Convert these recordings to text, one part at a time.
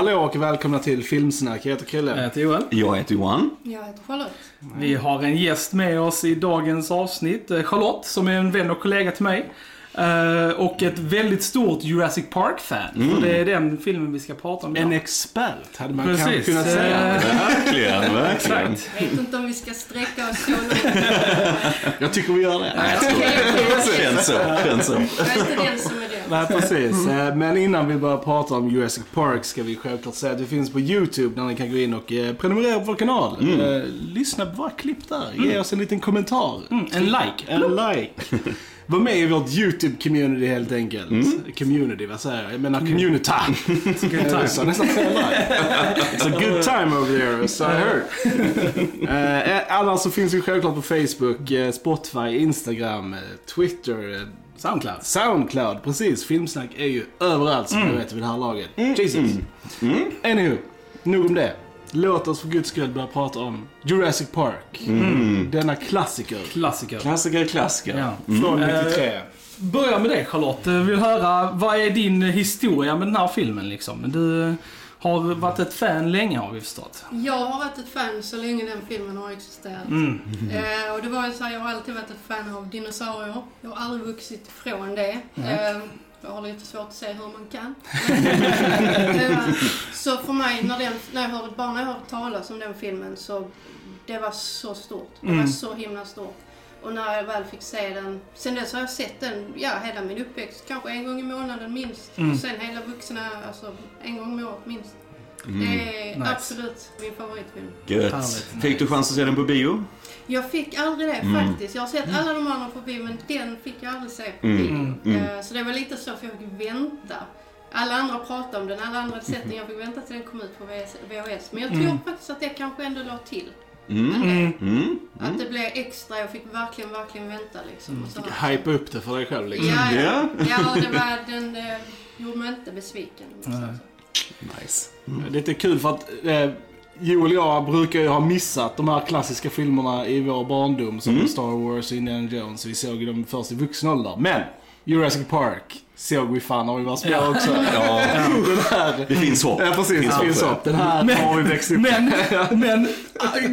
Hallå och välkomna till Filmsnack. Jag heter Jag Krille. heter Joel. Jag heter Johan. Jag heter Charlotte. Vi har en gäst med oss i dagens avsnitt. eh, Charlotte, som är en vän och kollega till mig. Eh, Och ett väldigt stort Jurassic Park-fan. För det är den filmen vi ska prata om En idag. expert hade man Precis. kanske kunnat säga. Verkligen, verkligen. Jag vet inte om vi ska sträcka oss så långt. Jag tycker vi gör det. Okej, okej, okej. Känns så, känns så. Jag är inte den som är. Nej, precis. Eh, Men innan vi börjar prata om Jurassic Park ska vi självklart säga att vi finns på YouTube där ni kan gå in och eh, prenumerera på vår kanal. Eh, Lyssna på våra klipp där. Ge oss en liten kommentar. Mm, en like. En like. Var med i vårt YouTube-community helt enkelt. Community, vad säger jag? Jag menar community. Good time. Så nästan fel där. It's a good time over there, so I heard. Annars så finns vi självklart på Facebook, Spotify, Instagram, Twitter, Soundcloud. Soundcloud. Precis, Filmsnack är ju överallt som du vet vid det här laget. Jesus. Anywho, nog om det. Låt oss för guds skull börja prata om Jurassic Park. Denna klassiker. Klassiker. Klassiker, klassiker. Ja. Från Eh, 93. Börja med dig Charlotte. Jag vill höra, vad är din historia med den här filmen liksom? Du har varit ett fan länge har vi förstått. Jag har varit ett fan så länge den filmen har existerat. Mm. Eh, och det var ju så här, jag har alltid varit ett fan av dinosaurier. Jag har aldrig vuxit ifrån det. Eh, jag har lite svårt att se hur man kan. eh, så för mig, när, den, när jag hörde, bara när jag hörde talas om den filmen så det var så stort. Det var Mm. så himla stort. Och när jag väl fick se den, sen dess har jag sett den, ja hela min uppväxt, kanske en gång i månaden minst. Mm. Och sen hela vuxna, alltså en gång om året minst. Mm. Det är Nice. absolut min favoritfilm. Gött. Fick du chans att se den på bio? Jag fick aldrig det Mm. faktiskt. Jag har sett alla de andra på bio men den fick jag aldrig se på Mm. bio. Mm. Mm. Eh, Så det var lite så för jag fick vänta. Alla andra pratade om den, alla andra hade sett den. Jag fick vänta till den kom ut på VHS. VHS. Men jag tror Mm. faktiskt att det kanske ändå låg till. Mm. Mm. Mm. Att det blev extra. Jag fick verkligen, verkligen vänta liksom. Och så. Hype upp det för dig själv liksom. Ja, ja. Ja. ja, det var, den eh, gjorde mig inte besviken. måste jag Nej. säga. Nice. Det är lite kul för att eh, Joel och jag brukar ju ha missat de här klassiska filmerna i vår barndom som Mm. Star Wars och Indiana Jones. Vi såg dem först i vuxen ålder. Men Jurassic Park såg vi fan när vi var små Ja. också. Ja, Den här... det finns hopp. Ja precis, det finns hopp. Den här Men- har vi växt upp Men, men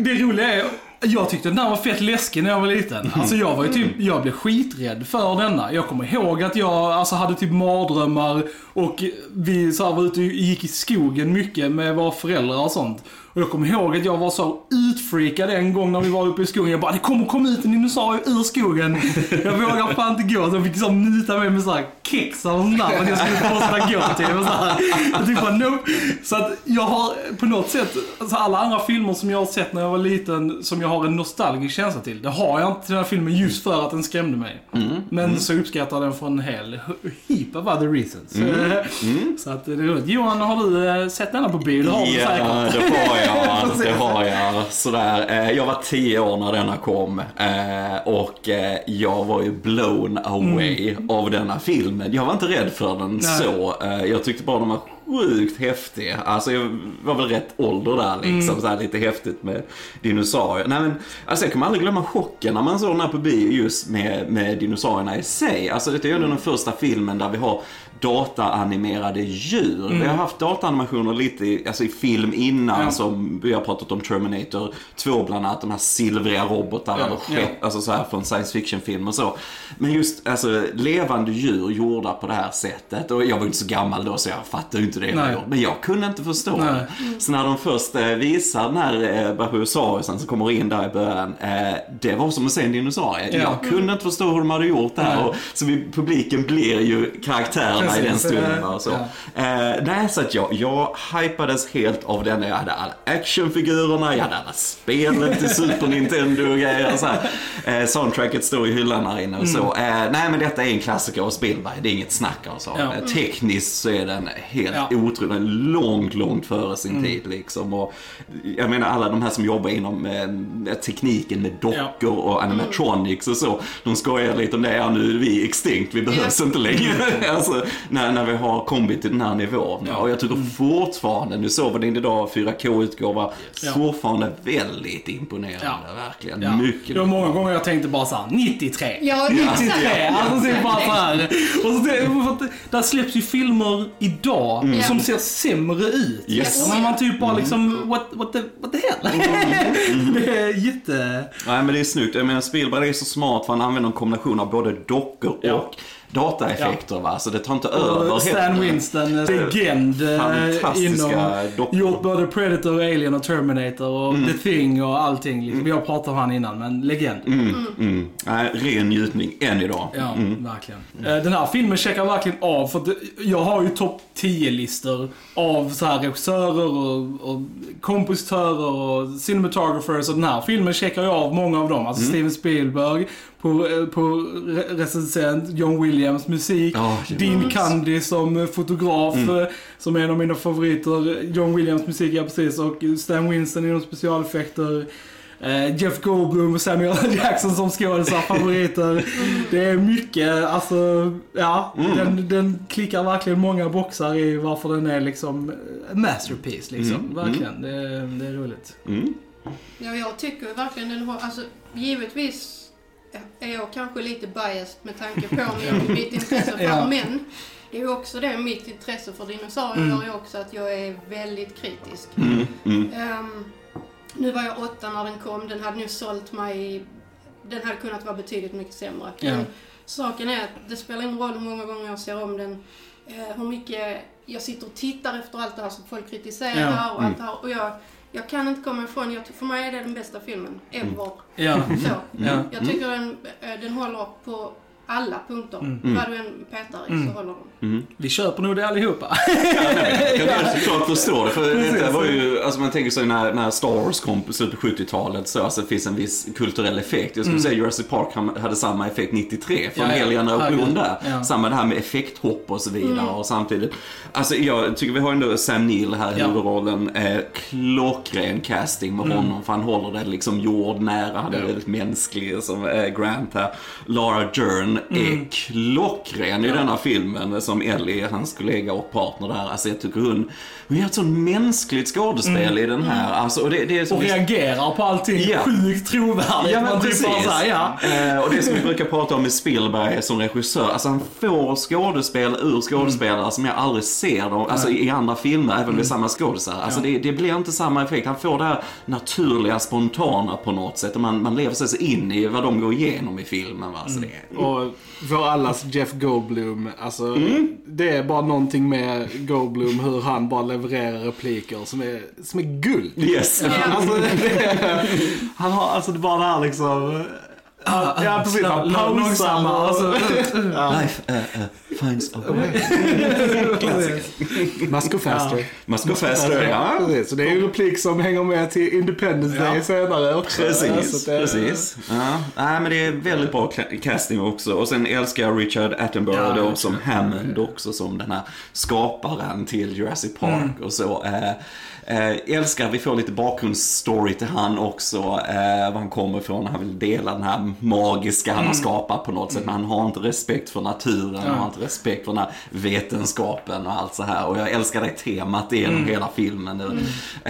det roliga är, jag tyckte den här var fett läskig när jag var liten. Alltså jag var ju typ, jag blev skiträdd för denna. Jag kommer ihåg att jag alltså, hade typ mardrömmar och vi så här, var ute och gick i skogen mycket med våra föräldrar och sånt. Och jag kommer ihåg att jag var så utfreakad en gång när vi var uppe i skogen. Jag bara, det kommer komma ut en dinosaurie ur skogen. Jag vågar fan inte gå. Så jag fick liksom nita mig med så här kex och sånt där för att jag skulle fortsätta gå till. Och så här. Jag typ bara, nope. Så att jag har på något sätt, alltså alla andra filmer som jag har sett när jag var liten, som jag har en nostalgisk känsla till. Det har jag inte till den här filmen just för att den skrämde mig. Men så uppskattar jag den för en hel heap of other reasons. Så att det är roligt. Johan, har du eh, sett denna på bio? Det har du Ja, säkert. det har jag. Det har jag. Sådär. Eh, Jag var tio år när denna kom eh, och eh, jag var ju blown away av denna filmen. Jag var inte rädd för den Nej. så. Jag tyckte bara den var sjukt häftig. Alltså jag var väl rätt ålder där liksom, så här, lite häftigt med dinosaurier. Nej men, alltså jag kommer aldrig glömma chocken när man såg den här på bio just med, med dinosaurierna i sig. Alltså det är ju ändå den första filmen där vi har dataanimerade djur. Vi har haft dataanimationer lite i, alltså i film innan Ja. som vi har pratat om Terminator 2 bland annat, de här silvriga robotarna Ja, eller skepp, alltså så här från science fiction-film och så. Men just alltså levande djur gjorda på det här sättet och jag var ju inte så gammal då så jag fattade ju inte det. Nej. Men jag kunde inte förstå Nej. det. Så när de först eh, visar den här eh, Brachiosaurusen som kommer in där i början, eh, det var som att se en dinosaurie. Ja. Jag kunde inte förstå hur de hade gjort det här. Och, så vi, publiken blir ju karaktärerna i den Precis, stunden. Och så. ja. Nej, så att jag, jag hypades helt av den. Jag hade alla actionfigurerna, jag hade alla spelet till Super Nintendo och grejer. Och så här. Soundtracket står i hyllan här inne och så. Eh, nej, men detta är en klassiker av Spielberg. Det är inget snack alltså. Mm. Ja. Tekniskt så är den helt Ja. Mm. otrolig. Långt, långt före sin tid liksom. Och, jag menar alla de här som jobbar inom eh, tekniken med dockor och animatronics och så. De skojar lite om det. Ja, nu är vi extinct. Vi behövs inte längre. alltså, när, när vi har kommit till den här nivån. Ja. Och jag tycker fortfarande, nu såg vi den idag, 4K-utgåva, Ja. fortfarande väldigt imponerande. Ja. Verkligen. Ja. Mycket. Det var många gånger jag tänkte bara såhär, 93. Ja, 93, alltså det är bara så här. Och så det, där släpps ju filmer idag Ja. som ser sämre ut. Yes. Men man typ bara liksom, what, what, the, what the hell? det är jätte... Nej men det är snyggt. Jag menar Spielberg är så smart för han använder en kombination av både dockor och dataeffekter va. Så det tar inte över Och Stan heller. Winston, eh, legend eh, inom... dockor. Gjort både Predator, Alien och Terminator och Mm. The Thing och allting. Liksom. Vi har pratat om han innan, men legend. Mm. Nej, ren njutning än idag. Ja, verkligen. Eh, Den här filmen checkar verkligen av, för att jag har ju topp 10-listor av så här regissörer och, och kompositörer och cinematographers och den här filmen checkar ju av många av dem. Alltså Steven Spielberg på, eh, på re- recensent, John Williams musik, Ja, Dean Candy som eh, fotograf, Mm. eh, som är en av mina favoriter, John Williams musik, ja precis, och Stan Winston inom specialeffekter. Jeff Goldblum och Samuel L. Jackson som skådisar favoriter. Det är mycket, alltså, ja. Den, den klickar verkligen många boxar i varför den är liksom masterpiece liksom. Mm, Verkligen, det, är- det är roligt. Mm. Ja, jag tycker verkligen den har, alltså givetvis är jag kanske lite biased med tanke på mitt intresse för Ja. men det är ju också det, mitt intresse för dinosaurier Mm. ju också att jag är väldigt kritisk. Mm. Mm. Ehm, nu var jag åtta när den kom, den hade nu sålt mig, den hade kunnat vara betydligt mycket sämre. Ja. Men saken är att det spelar ingen roll hur många gånger jag ser om den, eh, hur mycket jag sitter och tittar efter allt det här som folk kritiserar Ja. och allt det här. Och jag, jag kan inte komma ifrån, jag, för mig är det den bästa filmen ever. Ja. Så. Ja. Jag tycker den, eh, den håller på alla punkter. Mm. Vad du än petar i Mm. så håller den. Mm. Vi köper nog det allihopa. Jag kan såklart förstå det. För det var ju, alltså man tänker sig när, när Star Wars kom på slutet på 70-talet så alltså, det finns en viss kulturell effekt. Jag skulle säga Jurassic Park hade samma effekt 93 för en Ja, ja. hel generation där. Ja. Samma det här med effekthopp och så vidare och samtidigt. Alltså jag tycker vi har ändå Sam Neill här i Ja. huvudrollen. Eh, klockren casting med honom för han håller det liksom jordnära. Han är Ja. väldigt mänsklig som eh, Grant här. Lara Dern är klockren i denna filmen som Ellie, hans kollega och partner där. Alltså jag tycker hon, hon gör ett sånt mänskligt skådespel i den här. Alltså, och det, det är som Och reagerar på allting Ja. sjukt trovärdigt. Ja men typ precis. här, ja. Eh, och det som vi brukar prata om med Spielberg som regissör, alltså han får skådespel ur skådespelare som jag aldrig ser dem, alltså i andra filmer, även med samma skådisar. Alltså det, det blir inte samma effekt. Han får det här naturliga, spontana på något sätt och man, man lever sig så in i vad de går igenom i filmen. Va? Så det, Och för allas Jeff Goldblum, alltså det är bara någonting med Goldblum hur han bara levererar repliker som är, som är guld. yes. Alltså, det, han har alltså det bara det här liksom... Ja, ja precis. Han pausar och... alltså. Life uh, uh, finds a way. Must go faster. Must go faster, ja. Precis, så det är ju en replik som hänger med till Independence Day senare också. Precis, Så det- precis. Ja. Nej, men det är väldigt bra casting också. Och sen älskar jag Richard Attenborough Ja, då som Hammond också som den här skaparen till Jurassic Park Mm. och så. Eh, älskar, vi får lite bakgrundsstory till han också. Eh, var han kommer ifrån. Han vill dela den här magiska han har skapat på något sätt. Men han har inte respekt för naturen. Han har inte respekt för den här vetenskapen och allt så här. Och jag älskar det temat genom hela filmen. nu.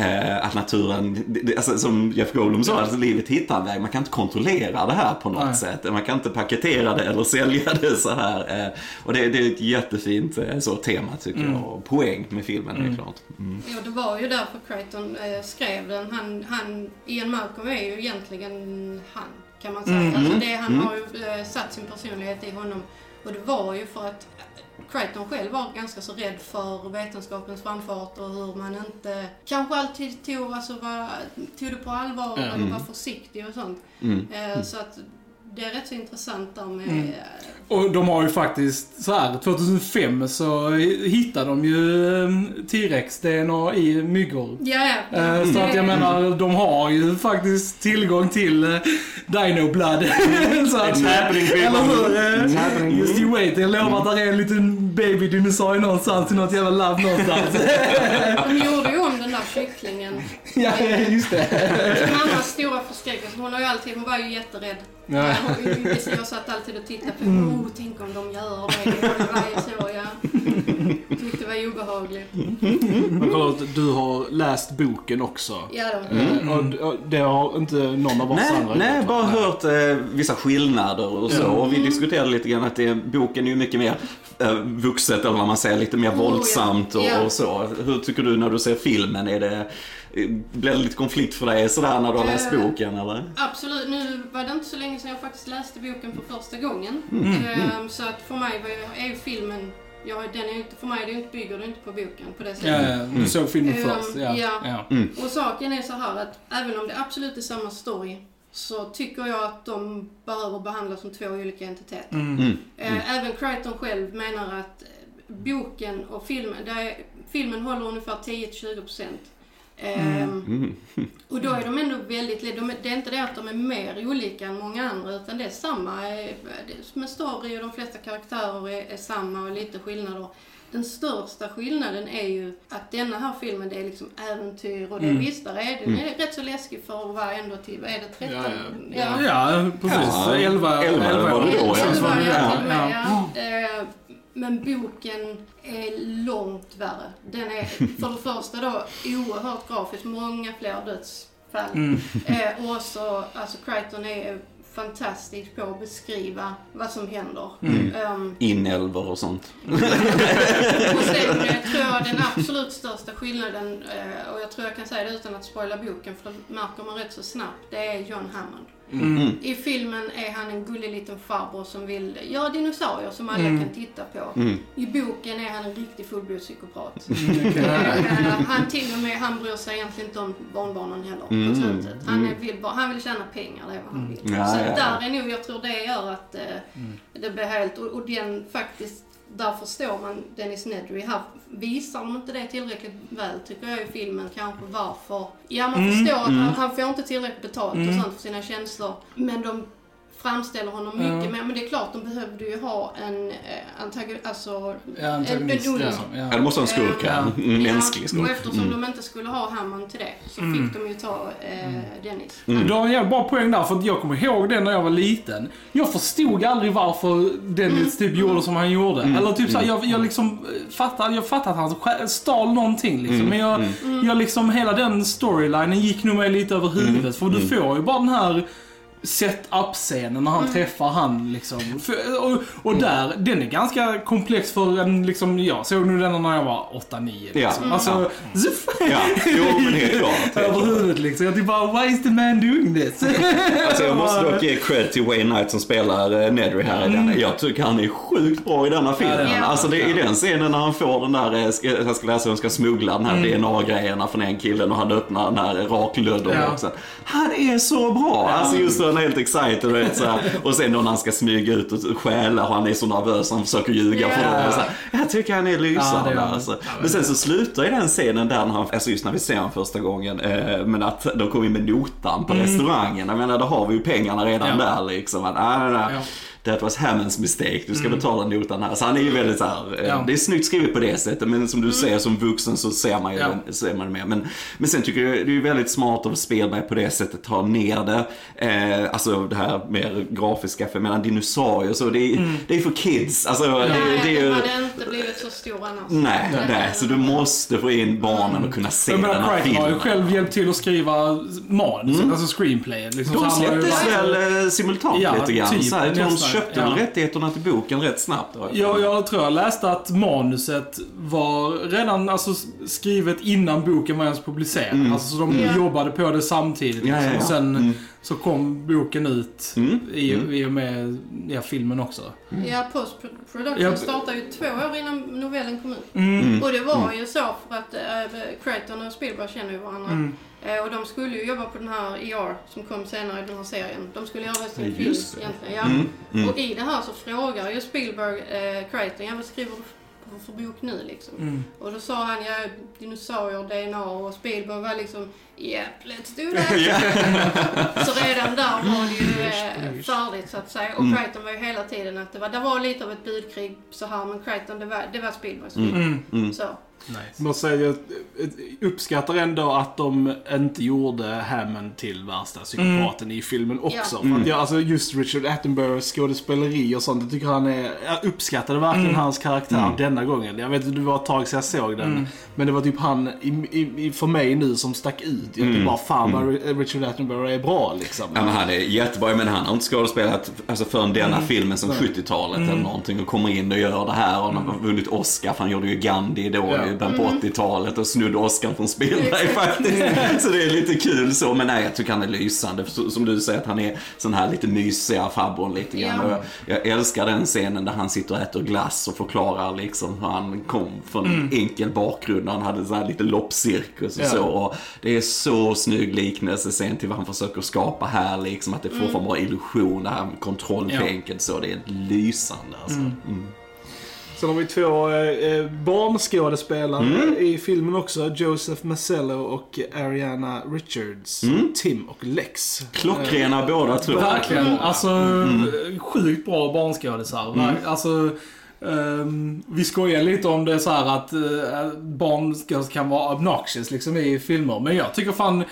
Eh, att naturen, det- det, alltså, som Jeff Goldblum sa, alltså, livet hittar en väg. Man kan inte kontrollera det här på något Nej. sätt. Man kan inte paketera det eller sälja det så här. Eh, och det, det är ett jättefint eh, så, tema tycker jag. Och poäng med filmen, helt klart. Mm. Ja, det var ju därför Crichton eh, skrev den. Han, han, Ian Malcolm är ju egentligen han, kan man säga. Mm. Alltså det, han har ju eh, satt sin personlighet i honom. Och det var ju för att Crichton själv var ganska så rädd för vetenskapens framfart och hur man inte kanske alltid tog, alltså, var, tog det på allvar Ja. eller var försiktig och sånt. Mm. Eh, så att det är rätt så intressant där med... Mm. eh, Och de har ju faktiskt, så här, 2005 så hittade de ju eh, T-Rex-DNA i myggor. Ja, ja. Eh, Så att jag menar, de har ju faktiskt tillgång till eh, Dino Blood. så att, It's happening, people. eller hur? Just you wait, jag lovar att det är en liten baby-dinosaurie någonstans i något jävla labb någonstans. De gjorde ju om den där kycklingen. ja, just det. Mammas stora förskräckelse. Hon, har ju alltid, hon var ju jätterädd. Ja. Hon, jag satt alltid och tittade på oh, tänk om de gör det. Det var ju så, tyckte var obehagligt. Att du har läst boken också. Ja då. Mm. Och, och det har inte någon av oss Nej, andra nej, gjort, bara va? hört eh, vissa skillnader och så. Och vi diskuterade lite grann att det, boken är ju mycket mer eh, vuxet, eller vad man säger, lite mer Oh, ja. våldsamt och, Ja. och så. Hur tycker du när du ser filmen? Är det, eh, blir det lite konflikt för dig sådär när du har läst Eh, boken, eller? Absolut, nu var det inte så länge sedan jag faktiskt läste boken för första gången. Mm. Ehm, Så att för mig var ju- är ju filmen, jag, den är inte, för mig är det inte, bygger det inte på boken på det Ja, sättet. ja, du såg filmen Mm. först. Ja. Ja. Ja. Och saken är så här att även om det absolut är samma story så tycker jag att de behöver behandlas som två olika entiteter. Mm. Mm. Eh, Även Crichton själv menar att boken och filmen, det är, filmen håller ungefär 10-20%. Ehm, Mm. och då är de ändå väldigt de Det är inte det att de är mer olika än många andra utan det är samma eh, med story och de flesta karaktärer är, är samma och lite skillnader. Den största skillnaden är ju att denna här filmen det är liksom äventyr och det Mm. visst, där är, den är rätt så läskig för att vara ändå till, vad är det, 13? Ja, ja. Ja, precis. Ja, 11, elva var det då, precis, Ja. Men boken är långt värre. Den är för det första då oerhört grafisk, många fler dödsfall. Mm. Eh, och också, alltså Crichton är fantastisk på att beskriva vad som händer. Mm. Ehm, Inälvor och sånt. och sen eh, tror jag den absolut största skillnaden, eh, och jag tror jag kan säga det utan att spoila boken, för det märker man rätt så snabbt, det är John Hammond. Mm. I filmen är han en gullig liten farbror som vill göra dinosaurier som alla Mm. kan titta på. Mm. I boken är han en riktig fullblodspsykopat. Mm. Eh, han till och med, han bryr sig egentligen inte om barnbarnen heller Mm. på slutet. Han, Mm. är, vill bara, han vill tjäna pengar, det är vad han vill. Ja, så ja, ja. där är nog, jag tror det gör att eh, Mm. det blir helt, och, och den faktiskt, där förstår man Dennis Nedry. Här visar de inte det tillräckligt väl tycker jag i filmen kanske varför. Ja man Mm, förstår att mm. han, han får inte tillräckligt betalt Mm. och sånt för sina känslor. Men de framställer honom mycket mer. Men det är klart, de behövde ju ha en eh, antagonist, alltså Ja, antagonist. en, en Ja. Ja, det Ja. måste vara en skurk. Ja. En mänsklig skurk. och eftersom Mm. de inte skulle ha Hammond till det så Mm. fick de ju ta eh, Dennis. Mm. Du har en jävla bra poäng där, för att jag kommer ihåg det när jag var liten. Jag förstod aldrig varför Dennis typ gjorde som han gjorde. Mm. Eller typ såhär, Mm. jag, jag liksom fattade, jag fattade att han stal någonting liksom. Mm. Men jag, Mm. jag liksom, hela den storylinen gick nog mig lite över huvudet. För du Mm. får ju bara den här set-up-scenen när han Mm. träffar han liksom. För, och, och där, den är ganska komplex för en liksom, jag såg nu den när jag var 8-9 liksom. Ja. Alltså, zuff, Ja, jo men helt klart. över huvudet liksom. Jag typ bara, why is the man doing this? Alltså jag måste dock ge cred till Wayne Knight som spelar eh, Nedry här i den. Jag tycker han är sjukt bra i denna filmen. Mm. Ja, det är han. Alltså det i den scenen när han får den där, eh, jag ska läsa hur han ska smuggla den här Mm. DNA-grejerna från en killen och han öppnar den här raklödden Ja. också. Han är så bra! Alltså just då han är helt excited och, så här. och sen när han ska smyga ut och stjäla och han är så nervös han försöker ljuga för Ja. dem. Och så här. Jag tycker han är Ja, lysande. han. alltså. Ja, Men sen så slutar ju den scenen där när han, alltså just när vi ser honom första gången, eh, men att de kommer med notan på restaurangen. Jag menar, då har vi ju pengarna redan Mm. Ja. där liksom. Att, nej, nej, nej. Ja. That was Hammonds mistake, du ska betala notan här. Så han är ju väldigt så här, eh, Mm. Ja. Mm. det är snyggt skrivet på det sättet, men som du säger som vuxen så ser man ju Ja. den, ser man det mer. Men, men sen tycker jag det är ju väldigt smart av Spielberg på det sättet, ta ner det. Eh, alltså det här mer grafiska, för jag menar dinosaurier så, det är, det är för kids. Alltså, det, Nej, det är ju... stor annars. Nej, nej, så du måste få in barnen och kunna se Jag den här Crichton har ju filmen. själv hjälpt till att skriva manus, alltså screenplayet. Liksom, De släpptes väl eh, simultant Ja, lite grann. typ, så här, de nästan, köpte ja. väl rättigheterna till boken rätt snabbt. har jag Jag, tror jag läste att manuset var redan alltså, skrivet innan boken var ens publicerad. Mm. Alltså, så de Ja. jobbade på det samtidigt. Ja, ja, liksom. ja. Och sen Mm. Så kom boken ut Mm. i, Mm. i och med ja, filmen också. Ja, post-production Ja. startade ju två år innan novellen kom ut. Mm. Och det var ju så för att äh, Crichton och Spielberg känner ju varandra. Mm. Eh, och de skulle ju jobba på den här ER som kom senare i den här serien. De skulle göra det som film egentligen. Ja. Mm. Mm. Och i det här så frågar ju Spielberg eh, Crichton, ja vad skriver du för, för bok nu liksom? Mm. Och då sa han, ja dinosaurier, DNA och Spielberg var liksom, yeah, let's do that. Så redan där var det ju eh, färdigt så att säga. Och Mm. Crichton var ju hela tiden att det var, det var lite av ett budkrig så här men Crichton det var, det var Spielbergs Mm. film. Mm. Mm. Så. Nice. måste säga, jag uppskattar ändå att de inte gjorde Hammond till värsta psykopaten i filmen också. Ja. För att jag, alltså just Richard Attenboroughs skådespeleri och sånt, jag tycker han är... Jag uppskattade verkligen hans karaktär denna gången. Jag vet inte, det var ett tag sedan jag såg den. Men det var typ han, i, i, i, för mig nu, som stack ut. Jag mm. bara, fan vad Richard Attenborough är bra liksom. Ja, men han är jättebra, men han har inte skådespelat alltså, förrän denna filmen som 70-talet eller någonting och kommer in och gör det här och han har vunnit Oscar för han gjorde ju Gandhi då Ja. Början på 80-talet och snodde Oscar från Spielberg faktiskt. Så det är lite kul så, men nej jag tycker han är lysande. Som du säger att han är sån här lite mysiga farbrorn lite grann. Ja. Jag, jag älskar den scenen där han sitter och äter glass och förklarar liksom hur han kom från en enkel bakgrund. Han hade så här lite loppcirkus och Ja. så. Och det är så snygg liknelse sen till vad han försöker skapa här liksom. Att det fortfarande bara är illusion, det här med kontrolltänket så. Det är lysande alltså. Mm. Sen har vi två eh, eh, barnskådespelare Mm. i filmen också. Joseph Masello och Ariana Richards. Mm. Tim och Lex. Klockrena båda två. Verkligen. Alltså, Mm. sjukt bra barnskådisar. Ver- Alltså, ehm, vi skojar lite om det så här att uh, barnskådisar kan vara obnoxious liksom i filmer. Men jag tycker fan,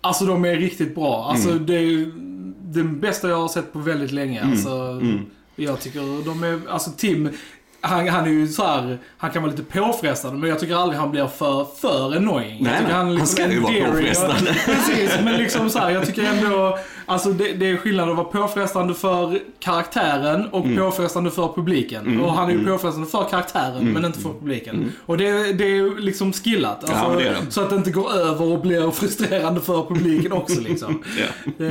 alltså de är riktigt bra. Alltså Mm. det är det bästa jag har sett på väldigt länge. Mm. Alltså, Jag tycker de är, alltså Tim, han, han är ju så här, han kan vara lite påfrestande men jag tycker aldrig han blir för, för annoying. jag Nej, tycker nej, han liksom ska ju vara endearing och- påfrestande. Precis, men liksom så här, jag tycker ändå, alltså det, det är skillnad att vara påfrestande för karaktären och Mm. påfrestande för publiken. Och han är ju påfrestande för karaktären men inte för publiken. Och det, det är liksom skillat. Alltså, Mm. Ja, det det. Så att det inte går över och blir frustrerande för publiken också liksom. Ja. det,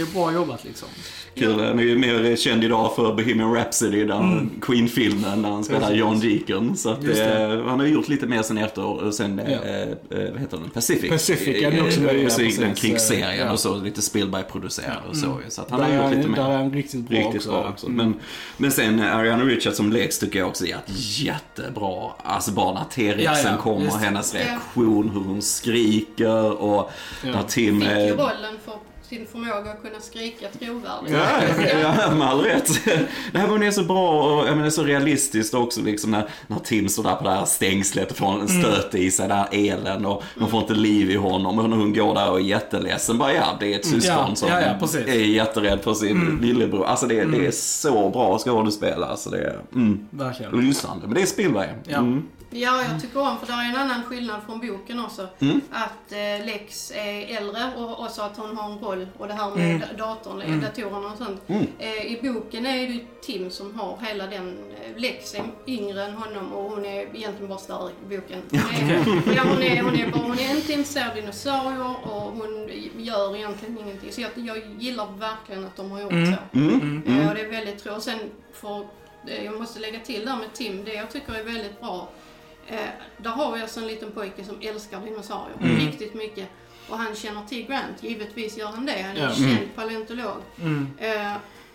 är bra jobbat liksom. Kul, han är ju mer känd idag för Bohemian Rhapsody, där Queen-filmen där han spelar John Deacon. Så att, eh, han har gjort lite mer sen efter, och sen, eh, Ja. eh, vad heter den? Pacific. Pacific, ja, det är också med, ja, så gick den precis. krigsserien Ja. och så, lite Spielberg-producerad och så. Så att han Där har är gjort lite mer. där är han riktigt bra Riktigt också. bra också. Men, men sen eh, Ariana Richards som Lex tycker jag också är jättebra. Alltså bara när T-rexen Ja, ja, kommer, just hennes reaktion, hur hon skriker och när Tim... Fick ju rollen för sin förmåga att kunna skrika trovärdigt. Ja, ja, med all rätt. Det här var är så bra och jag menar, så realistiskt också liksom när, när Tim står där på det här stängslet och får en stöt i sig, den här elen och man får inte liv i honom och hon går där och är jätteledsen. Bara ja, det är ett syskon Ja, som ja, ja, är jätterädd för sin lillebror. Alltså det, det är så bra skådespel. Alltså det är mm, Verkligen. lysande. Men det är Spielberg. Ja. Mm. Ja, jag tycker om, för det är en annan skillnad från boken också. Mm. Att eh, Lex är äldre och också att hon har en roll och det här med Mm. da- datorn, Mm. datorerna och sånt. Mm. Eh, I boken är det ju Tim som har hela den, eh, Lex är yngre än honom och hon är egentligen bara störig i boken. Hon är, ja, hon är, hon är, bara, hon är en Tim, ser dinosaurier och hon gör egentligen ingenting. Så jag, jag gillar verkligen att de har gjort Mm. så. Mm. Eh, Mm. Och det är väldigt tråkigt. Och sen för, eh, jag måste lägga till där med Tim, det jag tycker är väldigt bra. Eh, där har vi alltså en liten pojke som älskar dinosaurier Mm. riktigt mycket. Och han känner till Grant, givetvis gör han det. Han är Ja. en känd paleontolog. Mm. Eh,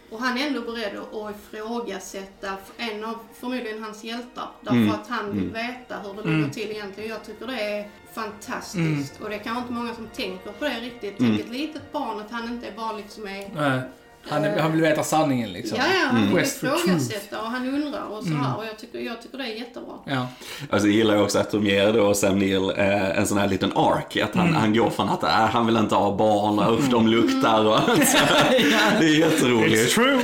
och han är ändå beredd att ifrågasätta en av förmodligen hans hjältar. Därför Mm. att han vill Mm. veta hur det Mm. ligger till egentligen. Jag tycker det är fantastiskt. Mm. Och det är kanske inte många som tänker på det riktigt. Mm. Tänk ett litet barn, att han inte bara liksom är Nej. Han, han vill veta sanningen liksom. Ja, ja, han for ifrågasätta och han undrar och så Mm. här. Och jag tycker, jag tycker det är jättebra. Ja. Alltså jag gillar ju också att de ger då Sam Neill eh, en sån här liten ark. Att han, han går från att äh, han vill inte ha barn och usch de luktar och allt så här. Det är jätteroligt. true!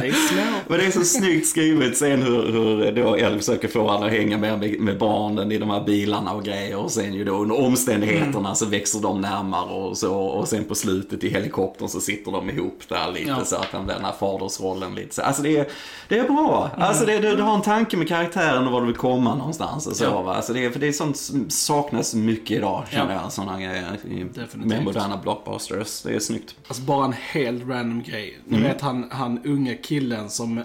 They smell. Men det är så snyggt skrivet sen hur, hur då Elle försöker få alla att hänga med, med, med barnen i de här bilarna och grejer. Och sen ju då under omständigheterna så växer de närmare och så. Och sen på slutet i helikoptern så sitter de ihop där lite Ja. så att han den här fadersrollen lite så. Alltså det är, det är bra. Alltså det, det, du har en tanke med karaktären och var du vill komma någonstans och så Ja. va. Alltså det, är- för det är sånt som saknas mycket idag känner Ja. jag. Sådana grejer i med moderna blockbusters. Det är snyggt. Alltså bara en helt random grej. Ni Mm. vet han, han unga killen som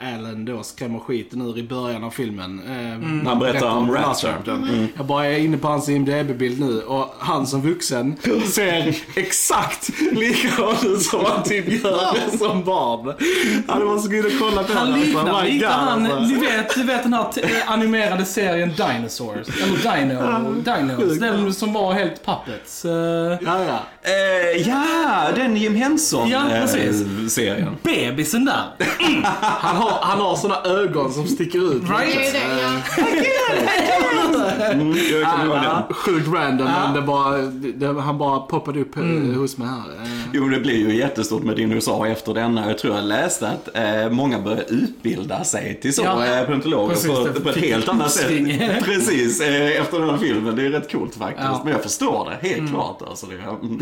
Alan då skrämmer skiten ur i början av filmen. Eh, När han berättar om Rapture. Rapture. Jag bara är inne på hans IMDB-bild nu och han som vuxen ser exakt likadan ut som han typ gör som barn. Ja, det var så kul att kolla på Han den, alltså. liknar My lite God, han, alltså. du vet, du vet den här eh, animerade serien Dinosaurs, eller Dino, Dinos, den som var helt puppets. Eh, Ja, ja. Eh, ja, den Jim Henson Ja, bebisen där. Han har, han har såna ögon som sticker ut. Right. Det är det, ja. Mm, jag sjukt random, men det bara, det, han bara poppade upp eh, hos mig här. Jo, det blir ju jättestort med dinosaurier efter denna. Jag tror jag läste att eh, många började utbilda sig till så, Ja. eh, paleontologer på, på ett helt annat sätt. Precis, eh, efter den här filmen. Det är rätt coolt faktiskt. Ja. Men jag förstår det, helt klart. Alltså, det,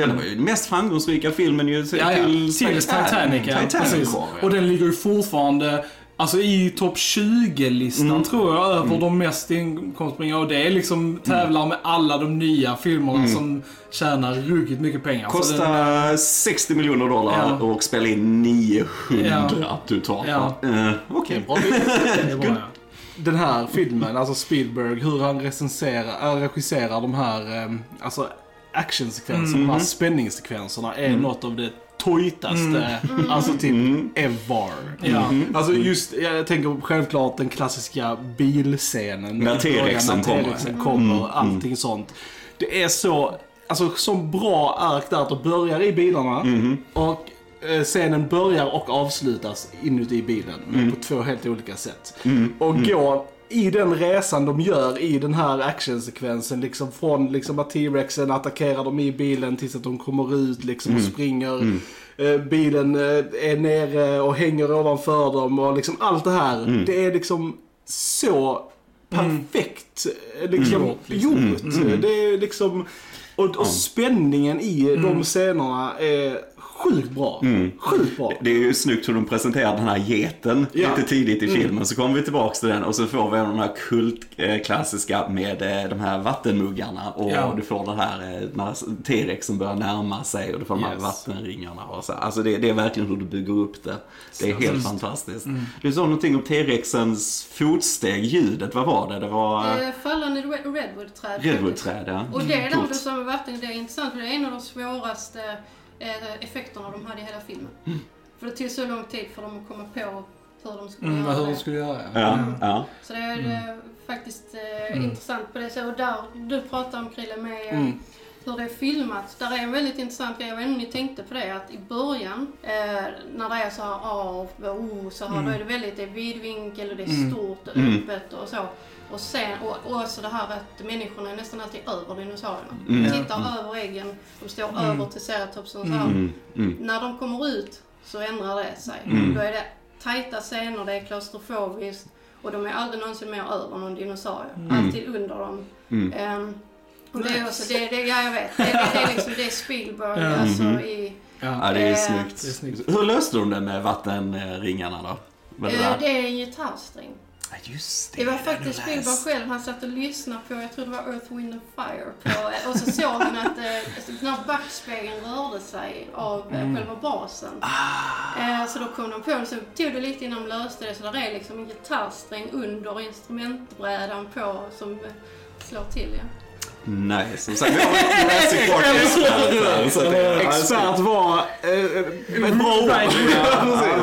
den var ju den mest framgångsrika filmen ju till, Ja, ja. till Titanic. Titanic det. Och den ligger ju fortfarande Alltså i topp 20-listan Mm. tror jag över de mest inkomstbringande och det är liksom tävlar med alla de nya filmerna som tjänar ruggigt mycket pengar. Så den- Kostar 60 miljoner dollar Ja. och spelar in 900 Ja. totalt. Ja. Eh, Okej. bra, ja. Den här filmen, alltså Spielberg, hur han recenserar, äh, regisserar de här eh, alltså actionsekvenserna, de här spänningssekvenserna är något av det tojtaste, alltså typ ever. Ja. Alltså just, jag tänker självklart den klassiska bilscenen. När T-rexen kommer. Kommer, allting sånt. Det är så, alltså som bra ark där att det börjar i bilarna och eh, scenen börjar och avslutas inuti bilen. Men på två helt olika sätt. Och gå i den resan de gör i den här actionsekvensen, liksom från liksom att T-rexen attackerar dem i bilen tills att de kommer ut liksom och springer. Eh, bilen eh, är nere och hänger ovanför dem och liksom allt det här. Det är liksom så perfekt eh, liksom, Gjort, liksom. gjort. Det är liksom, och, och spänningen i de scenerna är sjukt bra. Sjukt bra. Det är ju snyggt hur de presenterar den här geten Ja. lite tidigt i filmen. Så kommer vi tillbaks till den och så får vi den här kultklassiska med eh, de här vattenmuggarna. Och Ja. du får det här eh, när T-rexen börjar närma sig och du får de här Yes. vattenringarna. Och så. Alltså det, det är verkligen hur du bygger upp det. Det är helt fantastiskt. Du sa någonting om T-rexens fotsteg, ljudet. Vad var det? Det var eh, Eh, Fallande red- redwoodträd. redwoodträd, ja. Och det du sa med vatten, det är intressant för det är en av de svåraste effekterna de hade i hela filmen. För det tog så lång tid för dem att komma på hur de skulle Mm, göra hur det. de skulle göra Ja, ja. Så det är eh, faktiskt eh, intressant på det sättet. Och där du pratar om Krille med eh, Mm. hur det är filmat. Där är en väldigt intressant grej, jag vet inte om ni tänkte på det, att i början eh, när det är så här av, oh, så här, då är det väldigt, det är vidvinkel och det är stort och Mm. öppet och så. Och sen, och, och också det här att människorna är nästan alltid över dinosaurierna. Mm. De tittar över äggen, de står över triceratopsen och så här. Mm, mm. När de kommer ut så ändrar det sig. Mm. Då är det tajta scener, det är klaustrofobiskt och de är aldrig någonsin mer över någon dinosaurie. Alltid under dem. Mm. Ehm, och det är också, det, det, ja jag vet, det, det, det är liksom, det är Spielberg Ja. alltså Mhm. i... Ja, det är Eh, snyggt. det är snyggt. Hur löste de det med vattenringarna då? Det eh, det är en gitarrsträng. Ja, just det. Det var faktiskt Spielberg själv, han satt och lyssnade på, jag tror det var Earth, Wind and Fire. På, eh, och så såg han att eh, när backspegeln rörde sig av eh, själva basen. Eh, så då kom de på det, så tog det lite innan de löste det. Så där är liksom en gitarrsträng under instrumentbrädan på som slår till. Ja. Nej, som sagt, vi har en Jurassic Park-expert det är- Expert var eh, ett bra ord. Precis.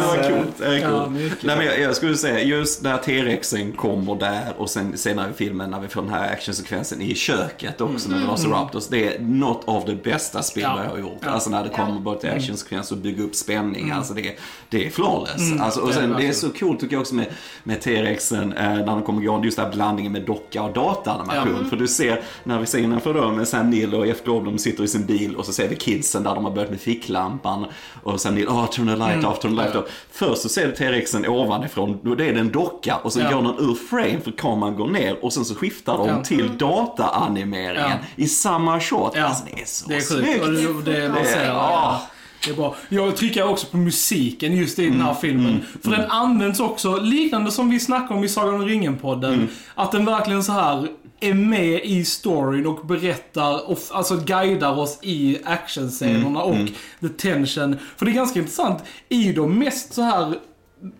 Vad coolt. Eh, Ja, coolt. Nej, men jag, jag skulle säga, just när T-rexen kommer där och sen senare i filmen när vi får den här actionsekvensen i köket också med Velociraptors. Det är något av det bästa Spielberg Ja. har gjort. Ja. Alltså när det kommer bara till actionsekvens och bygga upp spänning. Alltså det, det är flawless. Alltså, och det är sen, det det är verkligen. så coolt tycker jag också med, med T-rexen eh, när de kommer gå, just den här blandningen med docka och dataanimation. För du ser, när vi ser innanför då med Sam Neill och Jeff Goldblum sitter i sin bil och så ser vi kidsen där de har börjat med ficklampan. Och Sam Neill, åh, turn the light off, turn the light off. Först så ser du T-rexen ovanifrån, och det är det en docka och sen Ja. går den ur frame för kameran går ner och sen så skiftar de Ja. till dataanimeringen Ja. i samma shot. Ja, Alltså det är så det är snyggt. Och det, det, man Det ja. det är bra. Jag trycker också på musiken just i den här filmen. För den används också, liknande som vi snackade om i Sagan om ringen-podden. Att den verkligen så här är med i storyn och berättar, och, alltså guidar oss i actionscenerna och the tension. För det är ganska intressant, i de mest så här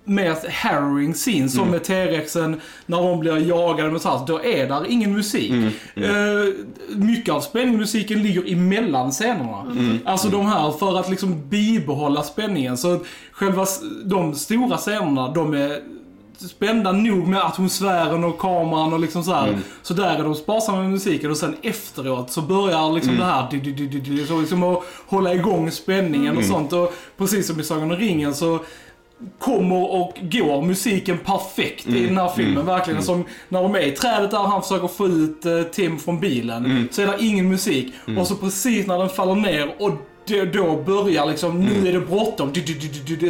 mer harrowing scene som Mm. med T-rexen när de blir jagade med så här, då är där ingen musik. Mm, Eh, mycket av spänningsmusiken ligger emellan scenerna. Mm. Alltså de här för att liksom bibehålla spänningen. Så att själva de stora scenerna, de är spända nog med atmosfären och kameran och liksom så här. Mm. Så där är de sparsamma med musiken och sen efteråt så börjar liksom Mm. det här, så liksom att hålla igång spänningen Mm. och sånt. Och precis som i Sagan om ringen så kommer och går musiken perfekt i den här filmen. Verkligen som när de är i trädet där han försöker få ut eh, Tim från bilen. Så är det ingen musik. Och så precis när den faller ner och det, då börjar liksom, nu är det bråttom.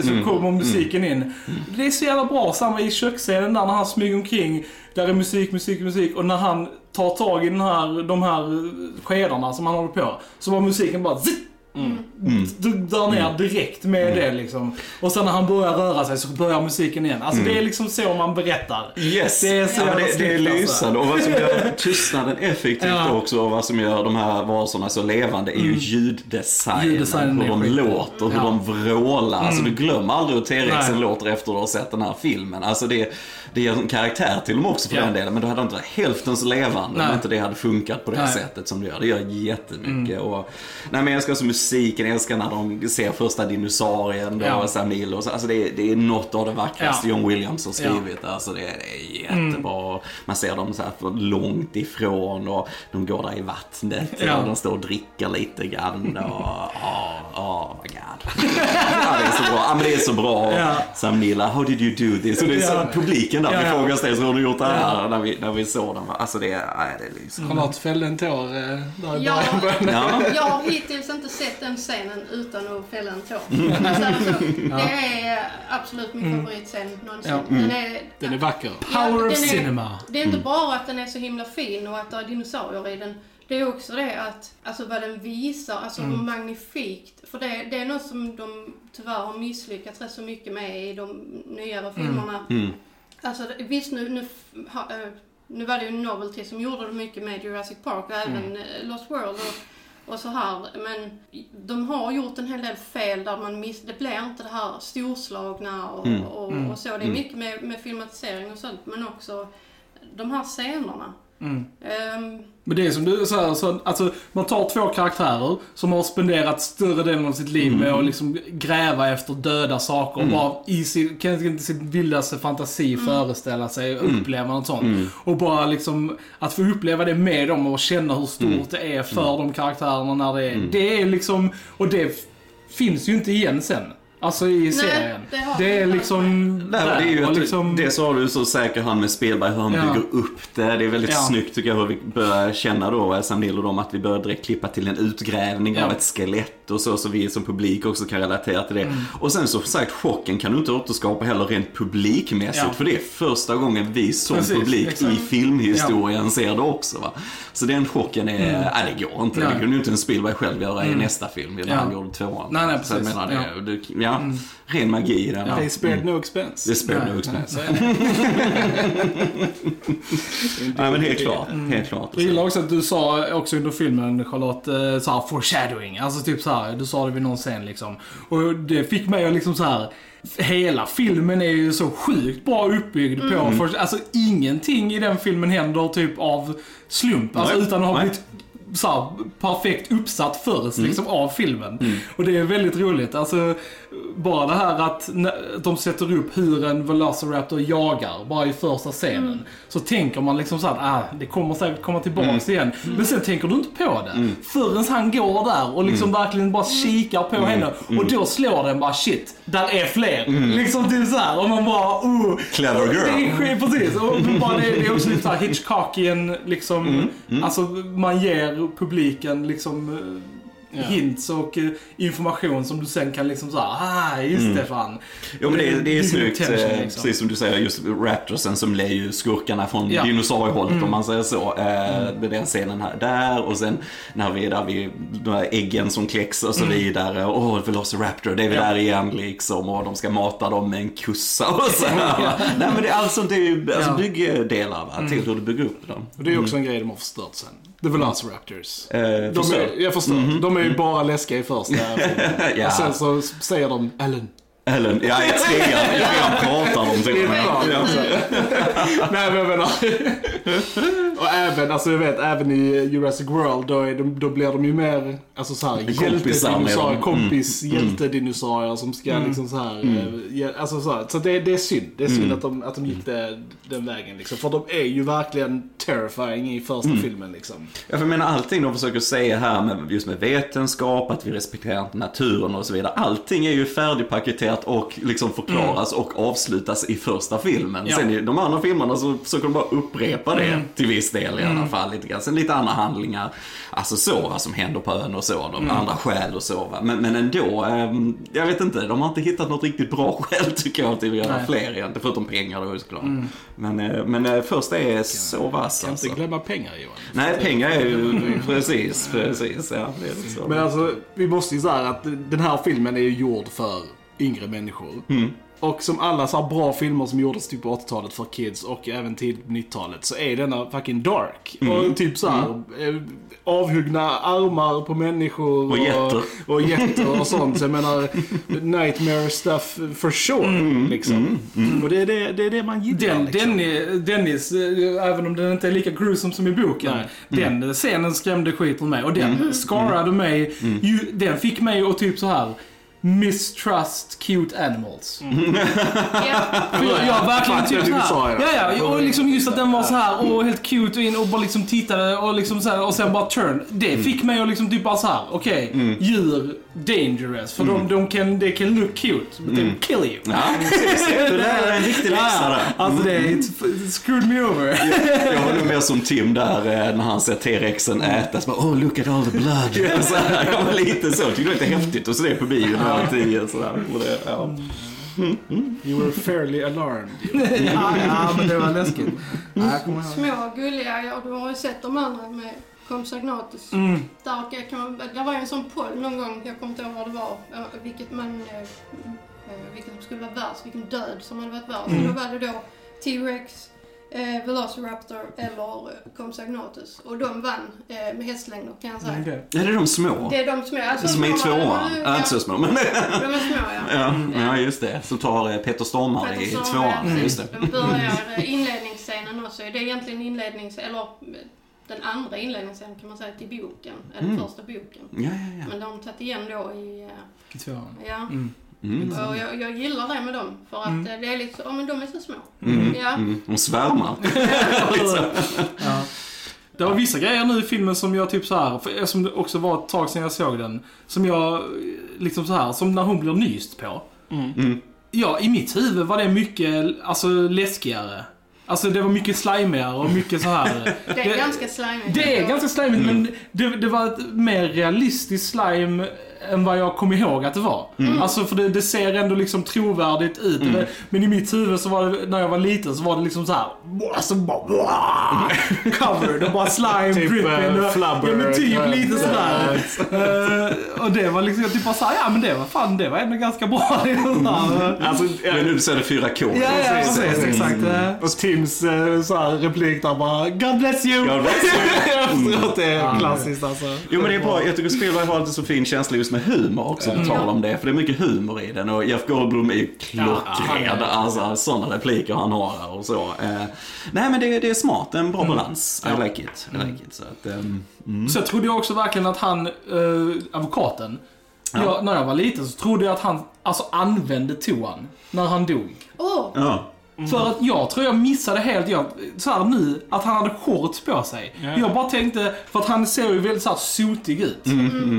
Så kommer musiken in. Det är så jävla bra. Samma i köksscenen där när han smyger omkring. Där är musik, musik, musik. Och när han tar tag i den här, de här skedarna som han håller på. Så var musiken bara zitt, d- drar ner direkt med det liksom. Och sen när han börjar röra sig så börjar musiken igen. Alltså det är liksom så man berättar. Yes! Det är så ja, det, det är alltså. lysande. Och vad som gör tystnaden effektivt Ja. också och vad som gör de här varelserna så levande är ju ljuddesignen. Ljuddesignen hur de låter, hur Ja. de vrålar. Alltså du glömmer aldrig hur T-rexen låter efter att du har sett den här filmen. Alltså det, det ger en karaktär till dem också för Ja. den delen. Men då hade de inte varit hälften så levande Nej. om inte det hade funkat på det Nej. Mm. sättet som det gör. Det gör jättemycket. Och, nej, men jag älskar också musiken, jag älskar när de ser första dinosaurien då, Ja. Sam Neill och så. Alltså det, är- det är något av det vackraste Ja. John Williams har skrivit. Alltså det, det är jättebra. Man ser dem så här för långt ifrån och de går där i vattnet Ja. och de står och dricker lite grann. Och, åh, åh, my god. ja, det är så bra. Ja, men det är så bra. Ja. Sam Neill, how did you do this? Och det är så, Ja. publiken där, Ja, vi ja. frågar oss det, så har du gjort det här? Ja. När, vi, när vi såg den. Alltså det, är- nej, det är lysande. Charlotte fällde en tår eh, där i Ja, början. Ja. jag har hittills inte sett den scenen utan att fälla en tår. Så alltså, det är absolut min favoritscen någonsin. Ja. Den är, Den är vacker. Ja, Power of den är- cinema. Det är inte bara att den är så himla fin och att det är dinosaurier i den. Det är också det att, alltså vad den visar, alltså hur magnifikt. För det, det är något som de tyvärr har misslyckats rätt så mycket med i de nyare filmerna. Mm. Alltså det- visst nu, nu, ha, eh, nu var det ju Novelty som gjorde det mycket med Jurassic Park och även eh, Lost World och, och så här. Men de har gjort en hel del fel där man miss, det blir inte det här storslagna och, Mm. och, och så. Det är mycket med, med filmatisering och sånt men också de här scenerna. Mm. Ehm, Men det är som du säger, så, alltså, man tar två karaktärer som har spenderat större delen av sitt liv med att liksom gräva efter döda saker och bara i sin, kan inte sin vildaste fantasi föreställa sig och uppleva något sånt. Och bara liksom att få uppleva det med dem och känna hur stort det är för de karaktärerna när det är, det är liksom, och det finns ju inte igen sen. Alltså i serien. det har det vi är liksom Nej, det är ju att liksom, det så har du så säker hand med Spielberg hur han Ja. bygger upp det. Det är väldigt Ja. snyggt tycker jag hur vi börjar känna då, Sam Neill och dem, att vi börjar direkt klippa till en utgrävning Ja. av ett skelett och så, så vi som publik också kan relatera till det. Mm. Och sen så sagt, chocken kan du inte återskapa heller rent publikmässigt, Ja. för det är första gången vi som Precis, publik exakt. i filmhistorien ser det också. Va? Så den chocken är, nej det går inte. Nej. Det kunde ju inte en Spielberg själv göra i nästa film, när Ja. han gjorde tvåan. Nej, nej, så jag precis. menar, det, Ja. det, ja, ren magi i den. Ja. They spared no expense. Det spelar Nej, nog också. Nej. Nej men helt klart. Helt klart. Jag gillar också att du sa också under filmen, Charlotte, eh, så här foreshadowing. Alltså typ så här, du sa det vid någon scen liksom. Och det fick mig att liksom så här. Hela filmen är ju så sjukt bra uppbyggd på, för, alltså ingenting i den filmen händer typ av slump. Alltså Nej, utan att ha blivit så här, perfekt uppsatt först liksom av filmen. Och det är väldigt roligt. Alltså, bara det här att de sätter upp hur en Velociraptor jagar, bara i första scenen. Så tänker man liksom så att ah, det kommer säkert komma tillbaks igen. Men sen tänker du inte på det. Förrän han går där och liksom verkligen bara kikar på henne. Och då slår den bara shit, där är fler. Liksom typ så här. Och man bara oh. Clever girl. Det är precis. Och bara det, det är också lite såhär Hitchcockian liksom. Alltså man ger publiken liksom eh, hints och eh, information som du sen kan liksom såhär, ah just det fan. Jo men det, är- det är snyggt, eh, liksom. precis som du säger, just Raptorsen som blir ju skurkarna från Ja. Mm. dinosauriehållet om man säger så. Eh, Med den scenen här, där och sen när vi är där vid de här äggen som kläcks och så vidare. Åh, Velociraptor, det är vi Mm. Ja. där igen liksom. Och de ska mata dem med en kussa och så här. Nej men det är alltså, det är ju alltså, Ja. Mm. byggdelar va, till hur du bygger upp dem. Och det är också en grej de har förstört sen. The Velociraptors. Eh, De är, jag förstår. De är ju bara läskiga i första. Ja. Och sen så säger de Ellen, Eller, ja i trean, i trean pratar de till och med. Nej men jag menar. Och även, alltså jag vet, även i Jurassic World då, är de, då blir de ju mer, alltså såhär, hjältedinosaurier, dem. kompis, hjältedinosaurier som ska liksom såhär, eh, hjäl- alltså så, här, så det, det är synd. Det är synd att de, att de gick det, den vägen liksom. För de är ju verkligen terrifying i första filmen liksom. Ja, för jag menar allting de försöker säga här med just med vetenskap, att vi respekterar naturen och så vidare. Allting är ju färdigpaketerat och liksom förklaras och avslutas i första filmen. Ja. Sen i de andra filmerna så försöker de bara upprepa det till viss del i alla fall. Lite grann. Sen lite andra handlingar, alltså så vad som händer på ön och så. De andra skäl och så. Men, men ändå, ehm, jag vet inte, de har inte hittat något riktigt bra skäl tycker jag till att göra Nej. fler egentligen. Förutom pengar då såklart. Men, eh, men eh, första är så vass Kan alltså. inte glömma pengar Johan. Nej, pengar är ju precis, precis. Ja. Men alltså, vi måste ju säga att den här filmen är ju gjord för yngre människor. Och som alla så här bra filmer som gjordes typ på 80-talet för kids och även tidigt på 90-talet så är denna fucking dark. Och typ så här eh, avhuggna armar på människor. Och getter. Och, och och sånt. Så jag menar, nightmare stuff for sure. Liksom. Och det är det, det är det man gillar. Den, liksom. den är, Dennis, eh, även om den inte är lika gruesome som i boken, Nej. den scenen skrämde skiten mig. Och den scarade mig. Ju, den fick mig att typ så här mistrust cute animals. Ja. För jag, jag verkligen Fattar typ det så du sa, här. ja. Ja, och liksom just att den var så här och helt cute och in och bara liksom tittade och liksom så här, och sen bara turn. Det fick mig att liksom typ bara så här. okej, djur dangerous. För de, de kan, they can look cute, but they kill you. Ja, precis. Det där är en riktig läxa där. Alltså det it's screwed me over. Jag var nog mer som Tim där eh, när han ser T-rexen äta. Så bara, oh look at all the blood. Så här, jag var lite så. Tyckte det var lite häftigt att se det på bio jag det, ja. You were fairly alarmed. ja, ja, men det var läskigt. Ja, jag ihåg. Små gulliga, ja du har ju sett de andra med Compsognatus. Mm. Där kan kan man, det var ju en sån poll någon gång, jag kommer inte ihåg vad det var, vilket man, eh, eh, vilket som skulle vara värst, vilken död som hade varit värst. Mm. Och då var det då T-Rex, eh, Velociraptor eller eh, Compsognatus. Och de vann eh, med hästlängder kan jag säga. Ja, det är de små. Det är de små. Alltså, Som är i små, tvåan. ja, Ja, inte så små, men... De är små ja. Ja, ja, just det. Så tar eh, Peter Stormare i Peter tvåan. Stormare, Just det. De börjar eh, inledningsscenen också. Det är egentligen inlednings... Eller den andra inledningsscenen kan man säga till boken. Eller Mm. första boken. Ja, ja, ja. Men de har tagit igen då i... eh, I tvåan. Ja. Mm. Mm. Och jag, jag gillar det med dem. För att Mm. eh, det är liksom... Ja men de är så små. Mm. Ja. Mm. De svärmar. Ja. Det var vissa grejer nu i filmen som jag typ så här, för eftersom det också var ett tag sedan jag såg den, som jag eh, liksom så här, som när hon blir nyst på. Mm. Ja, i mitt huvud var det mycket, alltså läskigare. Alltså det var mycket slimigare och mycket så här. Det är ganska slimigt. Det är ganska slimigt men det, det var ett mer realistiskt slime än vad jag kom ihåg att det var. Alltså för det, det ser ändå liksom trovärdigt ut. Mm. Men i mitt huvud så var det, när jag var liten så var det liksom så här. Alltså bara covered och bara slime Typ, dripping. eh, och- flubber, Ja men typ eh, lite sådär. Eh, och det var liksom, jag typ bara såhär, ja men det var fan, det var ändå ganska bra. liksom. Alltså, ja, Men nu så är det 4K. Ja, ja Precis, exakt. eh. och Tims eh, så här, replik där bara God bless you! God bless you. Efteråt, det är klassiskt alltså. Jo men det är bra, jag tycker Spielberg har alltid så fin känsla just med humor också, på tal om det. För det är mycket humor i den och Jeff Goldblum är ju klockren. Alltså sådana repliker han har och så. Eh, nej men det, det är smart, en bra balans. I like it. I like it. Så att, ehm, mm. Så jag trodde jag också verkligen att han, eh, advokaten, jag, när jag var liten så trodde jag att han alltså använde toan när han dog. Åh! Ja. För att jag tror jag missade helt, jag, så här nu, att han hade shorts på sig. Ja. Jag bara tänkte, för att han ser ju väldigt så här sotig ut.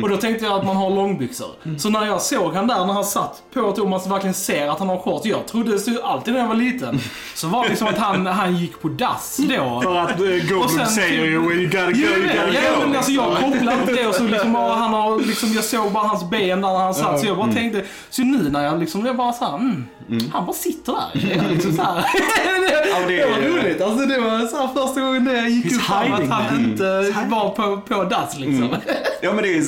Och då tänkte jag att man har långbyxor. Så när jag såg han där, när han satt på Thomas och verkligen ser att han har shorts. Jag trodde så- alltid när jag var liten, så var det liksom att han, han gick på dass då. För att uh, Och Goldblum sen- säger ju when you gotta go, you ja, gotta ja, go. men alltså jag kopplade inte det och så liksom, och han har liksom, jag såg bara hans ben där han satt så jag bara tänkte, så nu när jag liksom, jag bara såhär, mm, han bara sitter där. Jag liksom så här. Det, Ja, det det var roligt, alltså det var så här första gången det gick He's upp för att han man. inte var på, på dass liksom. ja men det är,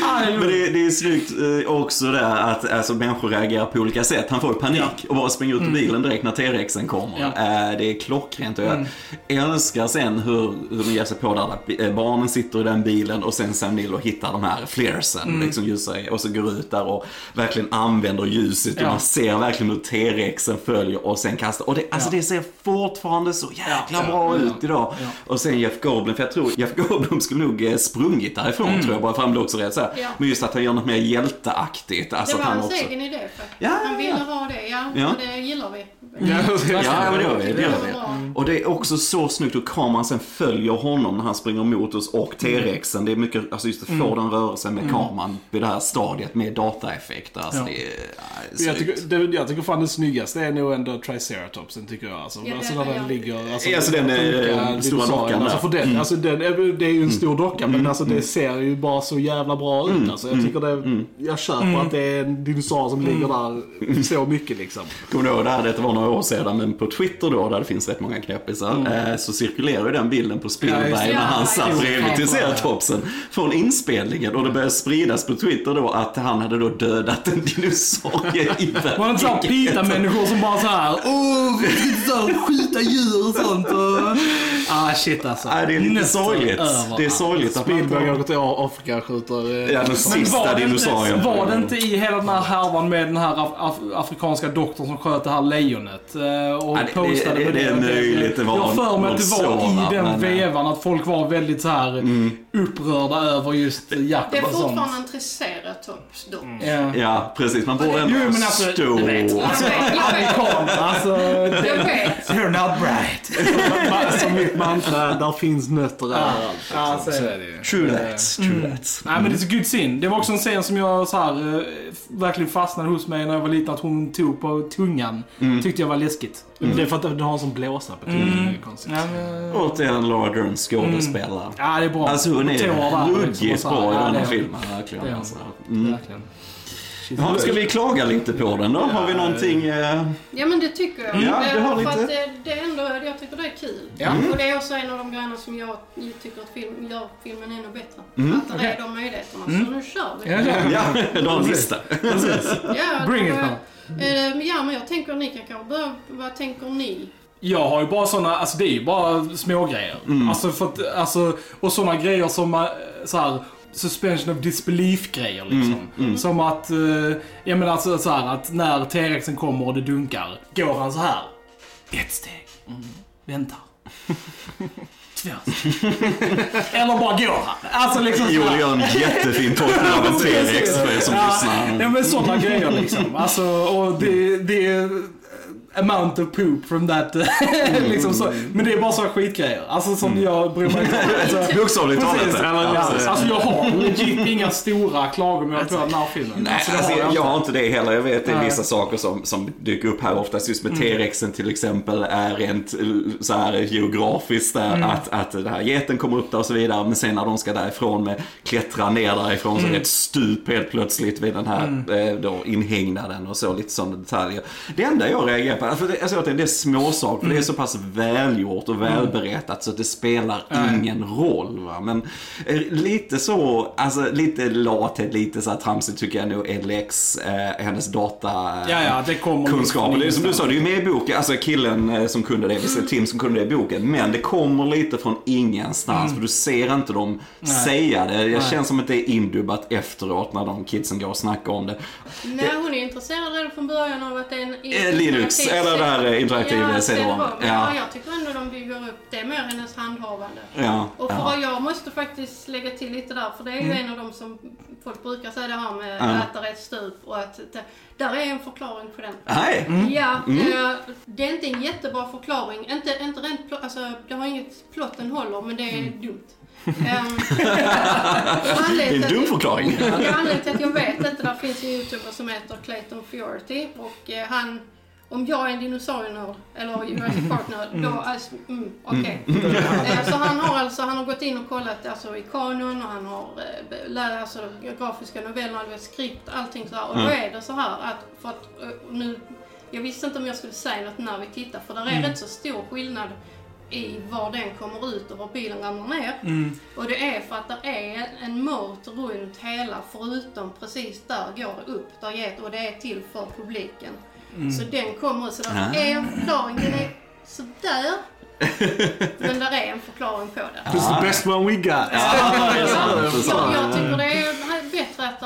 Ja, det är men det, det är snyggt eh, också där att alltså, människor reagerar på olika sätt. Han får ju panik och bara springer ut ur bilen direkt när T-rexen kommer. Ja. Eh, det är klockrent och jag älskar sen hur, hur de ger sig på där, att eh, barnen sitter i den bilen och sen Sam Neill och hittar de här flaresen, Mm. liksom och så går ut där och verkligen använder ljuset och Ja. man ser verkligen hur T-rexen följer och sen kastar. Och det, alltså Ja. det ser fortfarande så jäkla bra ja, ut idag. ja. Och sen Jeff Goldblum, för jag tror Jeff Goldblum skulle nog eh, sprungit därifrån Mm. tror jag, bara för han blev också rädd så. Men just att han gör något mer hjälteaktigt. Alltså det var han hans också... egen idé för. Ja, Han ville ha det, ja. Ja. Och det gillar vi. Ja, Ja, men det gör vi. Det gör vi. bra. Och det är också så snyggt hur kameran sen följer honom när han springer mot oss och T-rexen. Det är mycket, alltså just att få den rörelsen med kameran vid det här stadiet med dataeffekter. Alltså Ja. det är, ja, Jag tycker, det, jag tycker fan den snyggaste är nog ändå Triceratopsen tycker jag. Alltså, Ja, alltså det- när den ja. ligger... Alltså, Alltså, den, sjuka eh, stora dockan Alltså, för den, alltså, den är, det är ju en stor docka men alltså, det ser ju bara så jävla bra ut. Alltså, jag tycker det, jag köper att det är en dinosaurie som ligger där så mycket liksom. Kommer du ihåg det här, det var några år sedan, men på Twitter då, där det finns rätt många knäppisar, eh, så cirkulerar ju den bilden på Ja, Spielberg det. när han Ja, satt ja. bredvid Triceratopsen från inspelningen och det började spridas på Twitter då att han hade då dödat en dinosaurie i Var det inte såhär pita-människor som bara såhär Åh, vi ska inte så här skjuta djur och sånt och... Ah shit alltså. Nej, det är lite sorgligt. Det är sorgligt att man Spielberg inte åker till Afrika och skjuter... eh, Ja, den sista var det, inte, dinosaurien. var det inte i hela den här härvan med den här af af afrikanska doktorn som sköt det här lejonet? eh, Och det- postade det- med det är möjligt det var Jag för mig att det var i den eh, vevan att folk var väldigt så här upprörda över just Det är fortfarande en triceratops dock. Ja. Ja, precis. Man borde ändå Jo men alltså, förstå. vet. Alltså, Jag vet, alltså. Det-. They're not bright. Mantra, där finns nötter överallt. Ja, så är Så det. är det ju. True that, true that. Nej men det är så good scene. Det var också en scen som jag så här, eh, verkligen fastnade hos mig när jag var liten. Att hon tog på tungan. Tyckte jag var läskigt. Det är för att du har en sån blåsa på tungan. Det är konstigt. Ja, men, Återigen Laura Dern skådespelare. ja det är bra. Alltså hon är liksom, och ruggigt bra i den här är- filmen. Verkligen. det är Alltså. Mm. Verkligen. Shit. Ja, ska vi klaga lite på den då? Har vi någonting? Eh... Ja men det tycker jag. Ja, Eh, du har för lite. att det, det är ändå, jag tycker det är kul. Ja. Och det är också en av de grejerna som jag tycker att film, gör filmen ännu bättre. Mm. Att det är de möjligheterna. Så nu kör vi. Ja, ja. Ja, du har en lista. Ja, Bring it, eh, eh, Ja, men jag tänker ni kan kanske börja, vad tänker ni? Jag har ju bara såna, alltså det är ju bara små grejer. Alltså för att, alltså, och såna grejer som eh, så här suspension of disbelief grejer liksom. Som att, eh, jag menar alltså så här att när T-rexen kommer och det dunkar, går han så här. Ett steg. Väntar. Två steg. Eller bara går han. Alltså liksom så Joel gör en jättefin tolkning av en T-rex för er som lyssnar. ja men sådana grejer liksom. Alltså, och det, det är amount of poop from that. liksom så. Men det är bara sådana skitgrejer. Alltså som jag bryr mig inte om. Alltså, Bokstavligt talat. Alltså jag har legit inga stora klagomål på den här filmen. Nej, alltså, alltså, jag, jag har inte det heller. Jag vet det är vissa saker som, som dyker upp här oftast. Just med T-rexen till exempel är rent eh, så här geografiskt där. Att, att den här geten kommer upp där och så vidare. Men sen när de ska därifrån med klättra ner därifrån så är det ett stup helt plötsligt vid den här eh, då inhägnaden och så. Lite sådana detaljer. Det enda jag reagerar på, alltså det, alltså, att det är småsaker för det är så pass välgjort och välberättat så att det spelar ingen roll. Va? Men eh, lite så, alltså lite lathet, lite så här tramsigt tycker jag nog är Lex, eh, hennes data Ja, ja, det kommer kunskaper. Det är som du sa, det är ju med i boken, alltså killen eh, som kunde det, Tim som kunde det i boken. Men det kommer lite från ingenstans för du ser inte dem säga det. Det Nej. känns som att det är indubbat efteråt när de kidsen går och snackar om det. Nej, hon är intresserad redan från början av att det är en Eh, Linux, eller det här interaktiva ja, CD-ROM. Ja. Ja, jag tycker ändå de bygger upp det mer hennes handhavande. ja, Och för ja. jag måste faktiskt lägga till lite där, för det är ju en av de som folk brukar säga det här med Ja. äta rätt stup och att det, där är en förklaring på den. Nej. Ja, Mm. eh, det är inte en jättebra förklaring. Inte, inte rent plott, alltså det har inget plotten håller, men det är Mm. dumt. Ehm, Det är en dum förklaring. Anledningen till att jag vet inte, där finns en youtuber som heter Clayton Fiority och eh, han om jag är en dinosaurienörd, eller Jurassic Park-nörd, då, alltså, mm, okej. Eh, Så han har alltså, han har gått in och kollat alltså, i kanon och han har eh, lärt alltså, grafiska noveller, du vet, skript, allting så här. Och då är det så här att, för att eh, nu, jag visste inte om jag skulle säga något när vi tittar, för det är rätt så stor skillnad i var den kommer ut och var bilen ramlar ner. Mm. Och det är för att det är en mört runt hela, förutom precis där går det upp, där get, och det är till för publiken. Så den kommer så därför Ah. är en förklaring, den är sådär. Men där är en förklaring på det. It's the best one we got. Ja, det är sant,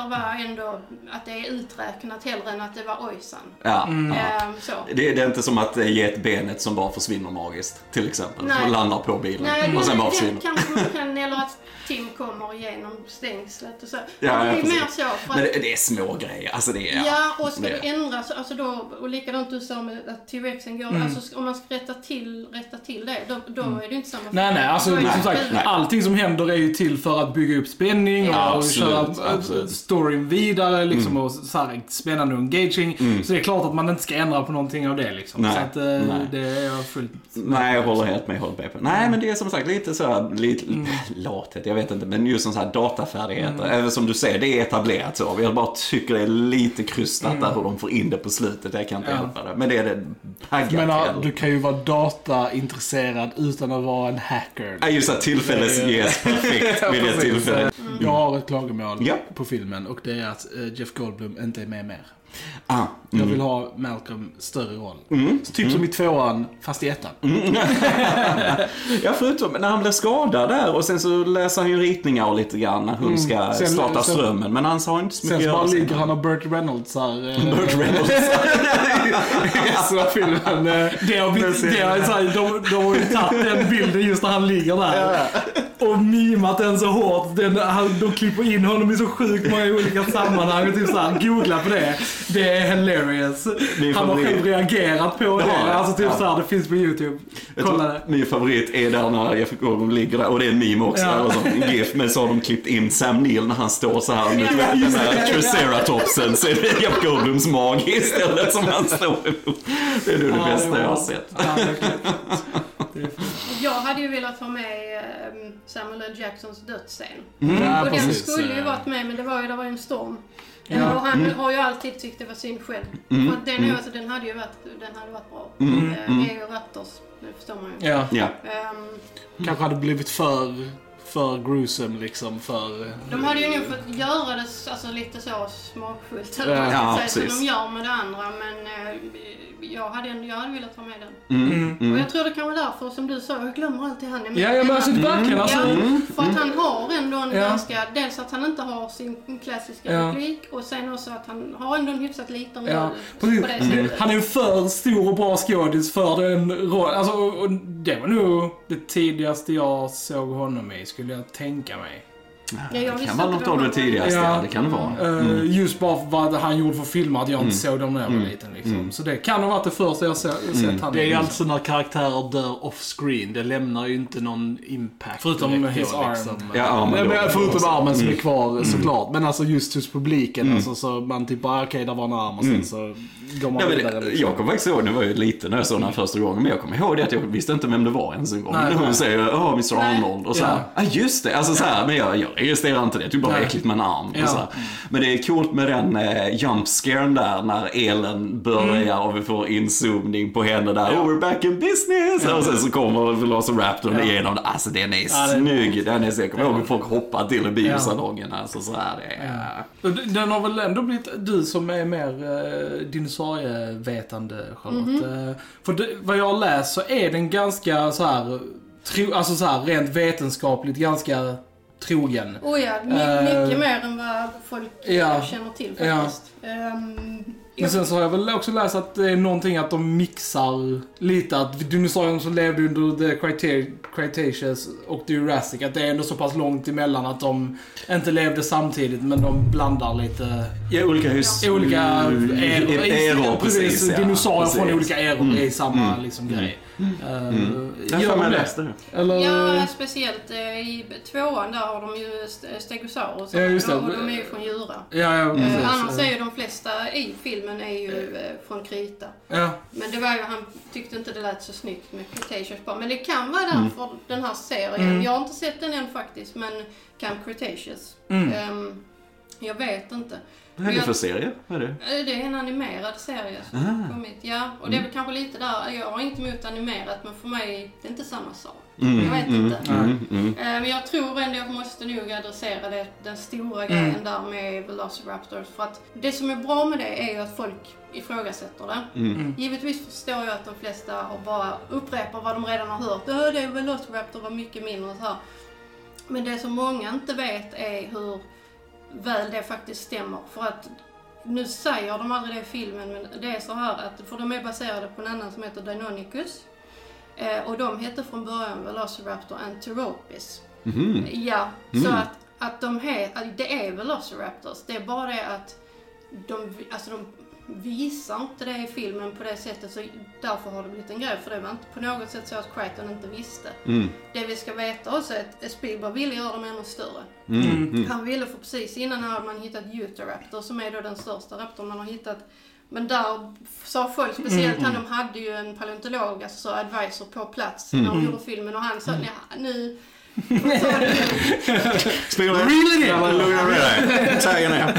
det var ändå att det är uträknat hellre än att det var ojsan. Ja, Mm. Ehm. Det, det är inte som att ge ett benet som bara försvinner magiskt, till exempel. Nej. Och landar på bilen Nej, och sen bara det försvinner. kanske man kan, eller att Tim kommer igenom stängslet och så. Ja, det är mer så. Men det, det är små grejer. Alltså det är... ja, och ska det- du ändra så, alltså då, och likadant du sa med att T-Rexen går, Mm. alltså om man ska rätta till, rätta till det, då, då är det inte samma Nej, nej, alltså är det som sagt, allting som händer är ju till för att bygga upp spänning Ja, och absolut, köra absolut. Storyn vidare liksom och så här, spännande och engaging. Så det är klart att man inte ska ändra på någonting av det liksom. Nej, Så att eh, nej. det är jag fullt Nej, jag håller helt med. Håller med på. Nej, men det är som sagt lite så här, lite lathet, jag vet inte, men just en sån här datafärdigheter. Även som du säger, det är etablerat så. Jag bara tycker det är lite krystat där hur de får in det på slutet. Jag kan inte Ja. hjälpa det. Men det är det Jag menar, du kan ju vara dataintresserad utan att vara en hacker. Ja, just att tillfället ges perfekt vid det tillfället. Jag har ett klagomål Ja. på filmen och det är att eh, Jeff Goldblum inte är med mer. Ah, Jag vill ha Malcolm större roll. Mm. Så typ som i tvåan, fast i ettan. Ja, förutom när han blev skadad där och sen så läser han ju ritningar och lite grann när hon ska Mm. Sen- starta sen- strömmen. Men han har inte så Sen mycket så bara ligger sen. han och Burt Reynolds här. eh, Burt Reynolds. resten av filmen. eh, Det har blivit, det har, så här, de, de har ju tagit den bilden just när han ligger där. Och mimat den så hårt. Den, han, de klipper in honom i så sjukt många olika sammanhang. Och typ så här, googla på det. Det är hilarious. Min Han har själv reagerat på Ja, det. Alltså typ ja. så här, det finns på YouTube. Kolla det. Min favorit är där när Jeff Goldblum ligger där och det är en meme också. Ja. Eller så, en GIF. Men så har de klippt in Sam Neill när han står så här med Ja, den här det. triceratopsen. Så är det Jeff Goldblums mage istället som han står emot. Det är nog det Ja, bästa var- jag har sett. Ja. Jag hade ju velat ha med eh, Samuel L. Jacksons dödsscen. Mm. Ja, och den precis. skulle ju varit med, men det var ju, det var ju en storm. Ja. Och han Mm. har ju alltid tyckt det var synd själv. För att den, är, alltså, den hade ju varit, den hade varit bra. Mm. Eh, Är ju Ratters, det förstår man ju. Ja. Ja. Ehm, Kanske hade blivit för, för gruesome liksom. För, eh, de hade ju nog fått göra det alltså, lite så smakfullt, eller vad man Ja, ska säga, precis. som de gör med det andra. Men eh, jag, hade, ändå- jag hade velat ha med den. Mm. Och Mm. jag tror det kan vara därför, som du sa, jag glömmer alltid han är med. Ja, ja, men alltså verkligen. Alltså, Ja, för att han har ändå en Ja. ganska, dels att han inte har sin klassiska Ja. replik och sen också att han har ändå en hyfsat liten Ja, roll på det sättet. Han är ju för stor och bra skådis för den rollen. Alltså, och och det var nog det tidigaste jag såg honom i, skulle jag tänka mig. Ja, jag Det kan vara något av det tidigaste, Ja. ja. det kan det vara. Eh, Just bara vad han gjorde för filmer, att jag inte såg dem när jag var Mm. liten. Liksom. Så det kan ha varit det första jag se- sett han det är ju alltså när karaktärer dör off-screen. Det lämnar ju inte någon impact. Förutom direkt his arm. Ja, armen men förutom armen som är kvar Mm. såklart. Men alltså just hos publiken. Alltså, så man typ bara, okej, där var en arm och sen så går man vidare. liksom. jag kommer faktiskt ihåg, nu var jag ju liten när jag såg den här första gången, men jag kommer ihåg det att jag visste inte vem det var ens en gång. Nej, När hon säger åh, Mr. Arnold och så här. Ja. Ja, just det. Alltså så här, men jag, jag registrerar inte det. Tycker bara det är Nej. äckligt med en arm. Ja. Och så här. Men det är coolt med den eh, jump scaren där när elen börjar och vi får inzoomning på henne där. Oh, we're back in business! Och sen så kommer Velociraptorn Ja. igenom det. Alltså den är Ja, det är snygg. Den är så, jag kommer ihåg folk hoppar till i Ja. biosalongen. Alltså så här, det är... Den har väl ändå blivit, du som är mer uh, dinosaurievetande Charlotte. Mhm. Eh, för det, vad jag har läst så är den ganska så här, tro, alltså så här rent vetenskapligt ganska trogen. Oh ja, Eh, mycket mer än vad folk ja. känner till Ja. faktiskt. Ehm, Men sen så har jag väl också läst att det är någonting att de mixar lite, att dinosaurierna som levde under the Creta- Cretaceous och the Jurassic, att det är ändå så pass långt emellan att de inte levde samtidigt men de blandar lite Ja, olika hus. olika eror. Eror, precis. ja. Dinosaurier från Precis. olika eror Mm. är samma Mm. liksom, grej. Eh, Jag har läst det. Eller? Ja, speciellt eh, i tvåan där har de ju st- Stegosaurus Ja, just det. och de är ju från Djura. ja, ja, precis. Eh, annars är ju de flesta i filmen är ju från Krita. Ja, Men det var ju, han tyckte inte det lät så snyggt med Cretaceous bara. Men det kan vara Mm. därför den här serien. Mm. Jag har inte sett den än faktiskt, men Camp Cretaceous. Mm. Ehm, Jag vet inte. Vad är det för serie? Vad är det? Eh, Det är en animerad serie som Ah. har kommit. Ja, och det är väl kanske lite där. Jag har inte emot animerat, men för mig det är inte samma sak. Mm, Jag vet mm, inte. Mm, mm. Eh, Men jag tror ändå jag måste nog adressera det, den stora grejen där med Velociraptors. För att det som är bra med det är ju att folk ifrågasätter det. Mm. Givetvis förstår jag att de flesta har bara upprepar vad de redan har hört. Det är Velociraptor var mycket mindre och så här. Men det som många inte vet är hur väl det faktiskt stämmer. För att nu säger de aldrig det i filmen, men det är så här att, för de är baserade på en annan som heter Deinonychus. Eh, och de hette från början Velociraptor antiropis. Mhm. Ja, Mm. så att, att de he, att det är Velociraptors. Det är bara det att de, alltså de visar inte det i filmen på det sättet så därför har det blivit en grej. För det var inte på något sätt så att Crichton inte visste. Mm. Det vi ska veta också är att Spielberg ville göra dem ännu större. Mm. Mm. Han ville för precis innan hade man hittat Utahraptor som är då den största raptorn man har hittat. Men där sa folk, speciellt han, de hade ju en paleontolog, alltså så advisor på plats när de gjorde filmen och han sa nu Spielberg, Really? Ja, men lugna ner dig. Tagga ner.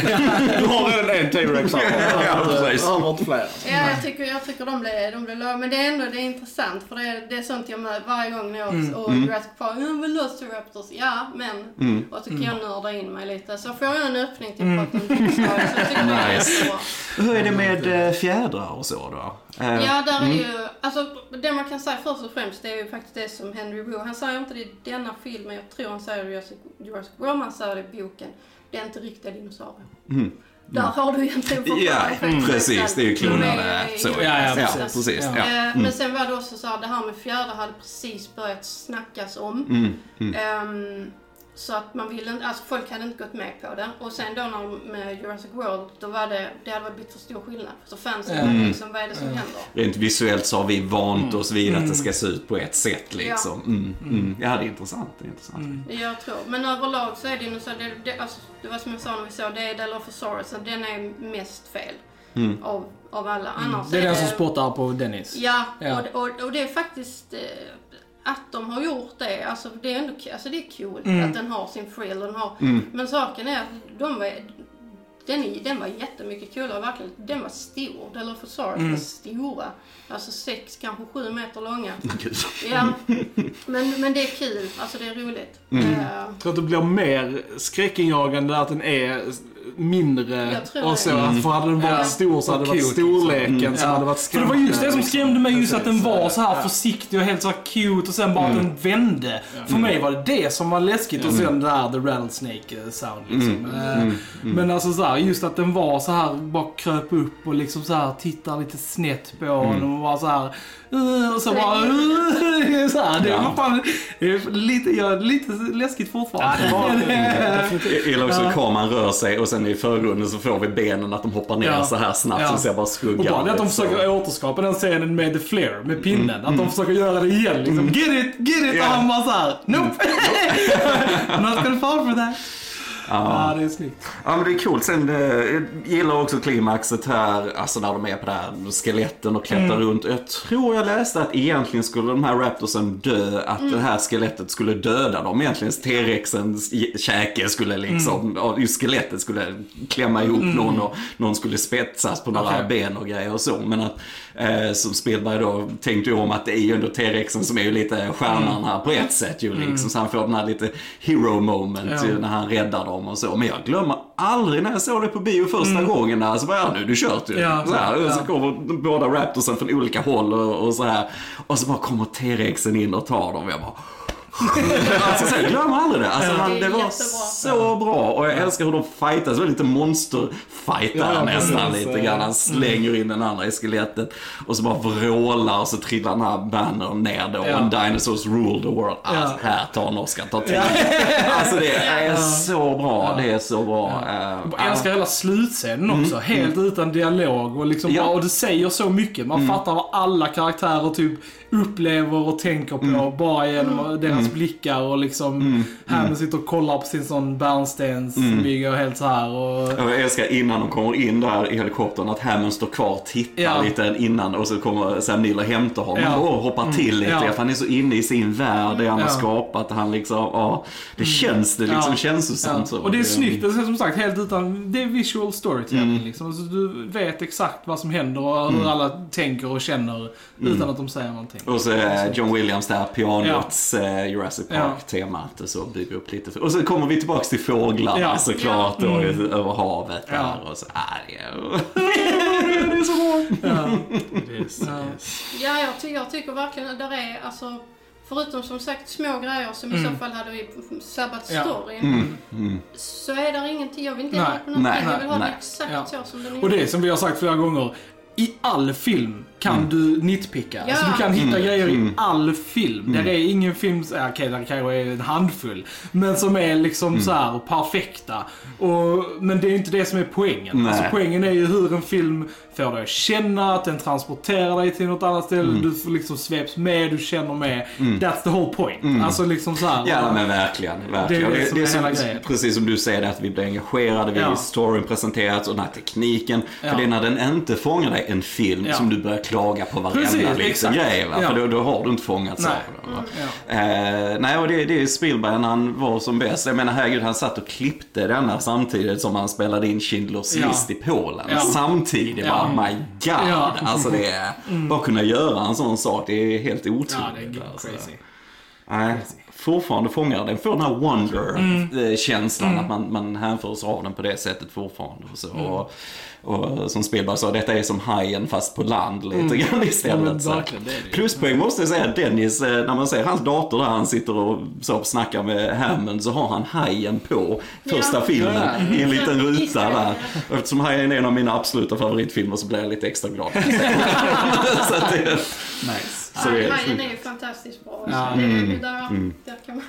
Du har redan en T-Rex här. Ja, precis. Han har inte fler. Ja, jag tycker, jag tycker de blev, de blev låga. Men det är ändå det är intressant för det är, det är sånt jag möter varje gång när jag och Jurassic Park. Ja, Velociraptors. Ja, men. Mm. Och så kan jag nörda in mig lite. Så får jag en öppning till att prata om dinosaurier. Så jag tycker det är jättebra. Hur är det med eh, fjädrar och så då? Eh, Ja, där är ju, alltså det man kan säga först och främst det är ju faktiskt det som Henry Wu, han säger inte det i denna filmen, jag tror han säger det i Jurassic, Jurassic World, han säger det i boken. Det är inte riktiga dinosaurier. Mm. Där har du egentligen Ja, förklaringen för precis. detta. Det är ju är- Så, Ja, ja, ja, precis. precis. Ja. Ja. Eh, Mm. Men sen var det också så här, det här med fjädrar hade precis börjat snackas om. Mm. Mm. Så att man ville inte, alltså folk hade inte gått med på det. Och sen då när, med Jurassic World, då var det, det hade varit blivit för stor skillnad. Så fansen Mm. liksom, vad är det som händer? Rent visuellt så har vi vant oss vid Mm. att det ska se ut på ett sätt liksom. Mm. Mm. Ja, det är intressant. Det är intressant. Mm. Jag tror. Men överlag så är det ju så, det, det, alltså, det var som jag sa när vi såg, det är Dilophosaurus, den är mest fel Mm. av, av alla. Annars Det är den som spottar på Dennis. Ja, Ja. Och, och, och det är faktiskt eh, att de har gjort det, alltså det är ändå alltså det är coolt Mm. att den har sin frill och den har, Mm. men saken är att de var, den, är- den var jättemycket coolare verkligen. Den var stor, Dilophosaurus Mm. var stora. Alltså sex, kanske sju meter långa. Ja, men, men det är kul, alltså det är roligt. Mm. Eh, Jag tror att det blir mer skräckinjagande att den är mindre och så. Att för hade den varit Ja. stor så hade det varit cute, storleken liksom. som Ja. hade varit För det var just det som liksom. skrämde mig, just att den var så här Ja. försiktig och helt så här cute och sen bara att den vände. För mig var det det som var läskigt och sen det där the rattlesnake sound liksom. Eh, Men alltså så här, just att den var så här bara kröp upp och liksom så här tittar lite snett på honom och var så här eh, och så bara eh, så här, Det var fan lite, ja, lite läskigt fortfarande. Ja, det var Jag gillar också att kameran rör sig och sen i förgrunden så får vi benen att de hoppar ner Ja. så här snabbt Ja. så ser bara Och skuggan bara det att de så. försöker återskapa den scenen med the flare, med pinnen. Att de försöker göra det igen liksom. Get it, get it! Ja. Och han bara såhär, nope! I'm not gonna fall for that. Ja. Ja, det är snyggt. Ja men det är coolt. Sen eh, jag gillar också klimaxet här, alltså när de är på det här skeletten och klättrar runt. Jag tror jag läste att egentligen skulle de här raptorsen dö, att det här skelettet skulle döda dem. Egentligen T-rexens käke skulle liksom, just skelettet skulle klämma ihop någon och någon skulle spetsas på några Okej. ben och grejer och så. Men att, eh, som Spielberg då tänkte ju om att det är ju ändå T-rexen som är ju lite stjärnan här på ett sätt ju liksom. Så han får den här lite hero moment Ja. ju när han räddar dem och så. Men jag glömmer aldrig när jag såg det på bio första gången. Alltså bara, ja nu är du kört ju. Ja, så här, och så ja. kommer båda raptorsen från olika håll och, och så här. Och så bara kommer T-rexen in och tar dem. Jag bara... alltså så jag glömmer aldrig det. Alltså, han, Det var jättebra. så bra. Och jag älskar hur de fightas. Det var lite monsterfightar Ja, nästan lite grann. Han slänger in den andra i skelettet. Och så bara vrålar och så trillar den här bannern ner då. Ja. And dinosaurs rule the world. Alltså, Ja. här tar en Oscar, ta tid. Alltså det är så bra. Det är så bra. Jag älskar hela slutscenen också. Helt utan dialog och liksom Ja. bara, och det säger så mycket. Man fattar vad alla karaktärer typ upplever och tänker på bara genom deras blickar och liksom Hammond sitter och kollar på sin sån bärnstens ligger helt så här och... Jag älskar innan de kommer in där i helikoptern att Hammond står kvar och tittar Ja. lite innan och så kommer Sam Neill och hämtar honom Ja. och hoppar till lite. Ja. För han är så inne i sin värld, det han har Ja. skapat. Han liksom, ja, det känns det liksom Ja. känslosamt så. Och det är snyggt, det är som sagt helt utan, det är visual storytelling liksom. Så du vet exakt vad som händer och hur alla tänker och känner utan att de säger någonting. Och så är John Williams där, pianots eh, Jurassic Ja. Park-temat och så bygger upp lite. Och så kommer vi tillbaks till fåglarna Ja. såklart och över havet Ja. där och så. Ah, det är... det är så bra! Ja. Yes, Ja. yes. Ja, jag, ty jag tycker verkligen att där är, alltså, förutom som sagt små grejer som i så fall hade vi sabbat Ja. storyn, Mm, mm. så är där ingenting, jag vill inte ändra på någonting, nej, jag vill ha nej. det exakt Ja. så som den är. Och det är som vi har sagt flera gånger. I all film kan du nitpicka. Ja. Alltså du kan hitta grejer i Mm. all film. Det är ingen film, okej det kanske är en handfull. Men som är liksom så här perfekta. Och, men det är inte det som är poängen. Nej. Alltså poängen är ju hur en film får dig att känna, att den transporterar dig till något annat ställe. Mm. Du får liksom sveps med, du känner med. That's the whole point. Alltså liksom så här. Mm. Ja men verkligen, verkligen. Det är det som är hela grejen. Precis som du säger, det att vi blir engagerade, vi Ja. storyn presenterats och den här tekniken. Ja. För det är när den inte fångar dig, en film, Ja. som du börjar klaga på varenda Precis, liksom, exakt. grej. Va? Ja. För då, då har du inte fångats Nej. den. Va? Ja. Eh, nej, och det, det är Spielberg när han var som bäst. Jag menar herregud, han satt och klippte denna samtidigt som han spelade in Schindler's Ja. list i Polen. Ja. Samtidigt, Ja. bara my god. Alltså det är, bara kunna göra en sån sak, det är helt otroligt. Ja, det är alltså. crazy. Nej, fortfarande fångar den. Får den här wonder-känslan, Mm. att man, man hänförs av den på det sättet fortfarande. Och, så. och, och som Spielberg sa, detta är som hajen fast på land lite grann Ja, istället. ju. Pluspoäng måste jag säga, Dennis, eh, när man ser hans dator där han sitter och så snackar med Hammond så har han hajen på första Ja. filmen Ja. i en liten ruta där. Eftersom hajen är en av mina absoluta favoritfilmer så blir jag lite extra glad. så att det, Nice. så det är- Hajen är ju fantastiskt bra. Ja. så det, där, där kan man...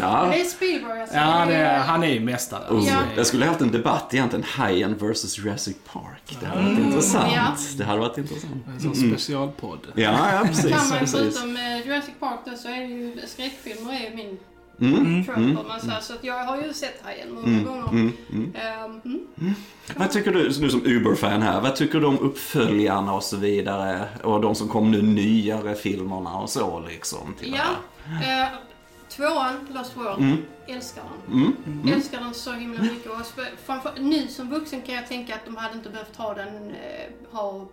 ja. Det är Spielberg alltså. Ja, det är- han är ju mästare. Oh, Ja. Jag skulle ha haft en debatt egentligen, Hajen vs Jurassic Park. Det hade varit intressant. Ja. Det hade varit intressant. En sån specialpodd. Ja, ja precis. kan man förutom eh, Jurassic Park då så är det ju skräckfilmer är ju min Mm. trope om man säger. Så att jag har ju sett Hajen många gånger. Mm. Mm. Ehm, mm. Vad tycker du, du som Uber-fan här, vad tycker du om uppföljarna och så vidare? Och de som kom nu, nyare filmerna och så liksom? Till Ja, här? Tvåan, Lost World, Mm. älskar den. Mm. Mm. Älskar den så himla mycket. Och framför, nu som vuxen kan jag tänka att de hade inte behövt ha den, eh, ha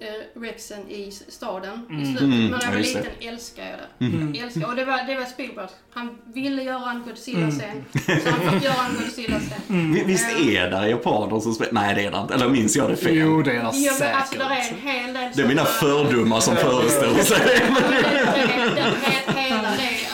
eh, Rexen i staden i slutet. Mm, Men när jag ja, var det. liten älskade jag det. Älskar. Och det var, det var Spielberg. Han ville göra en Godzilla-scen. Så han fick göra en Godzilla-scen. Vi- Visst är det japaner som spelar? Nej, det är det inte. Eller minns jag det fel? Jo, det är Ja, säkert. alltså där är en hel del Det är mina fördomar som föreställer sig det. Hela det, alltså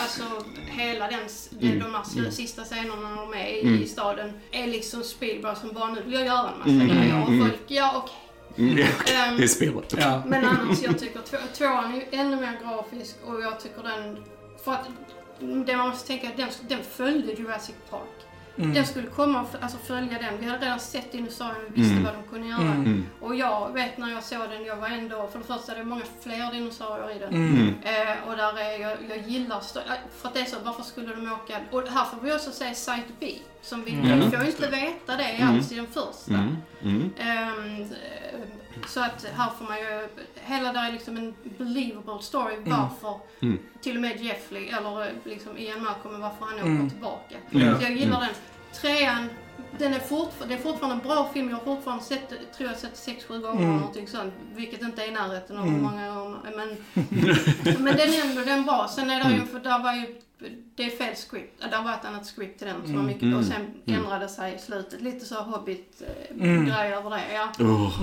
hela den, den, de här sl- sista scenerna när de är i, i staden är liksom Spielberg som bara nu vill jag göra en massa grejer och folk, ja okej. Mm, ja, Ehm, Det är spelet. Ja. Men annars, jag tycker två, tvåan är ju ännu mer grafisk och jag tycker den, för att det man måste tänka, den, den följde Jurassic Park. Den skulle komma och alltså, följa den. Vi hade redan sett dinosaurierna, vi visste vad de kunde göra. Och jag vet när jag såg den, jag var ändå, för det första det är många fler dinosaurier i den. Eh, och där är, jag, jag gillar, äh, för att det är så, varför skulle de åka? Och här får vi också säga Site B. Som vi, vi får inte veta det alls i den första. Mm. Mm. Så att här får man ju, hela där är liksom en believable story varför Mm. till och med Jeffley eller eh, liksom Ian Malcolm varför han åker Mm. tillbaka. Så jag gillar den. Trean, den är, fortfar- det är fortfarande en bra film. Jag har fortfarande sett tror jag sett sex, sju gånger eller någonting sånt. Vilket inte är i närheten av hur många gånger. Men, men den är ändå den bra. Sen är det ju, för där var ju, det är fel script. Det var ett annat script till den som var mycket bra. Och sen ändrade sig i slutet. Lite så Hobbit-grej över det. Ja. Oh.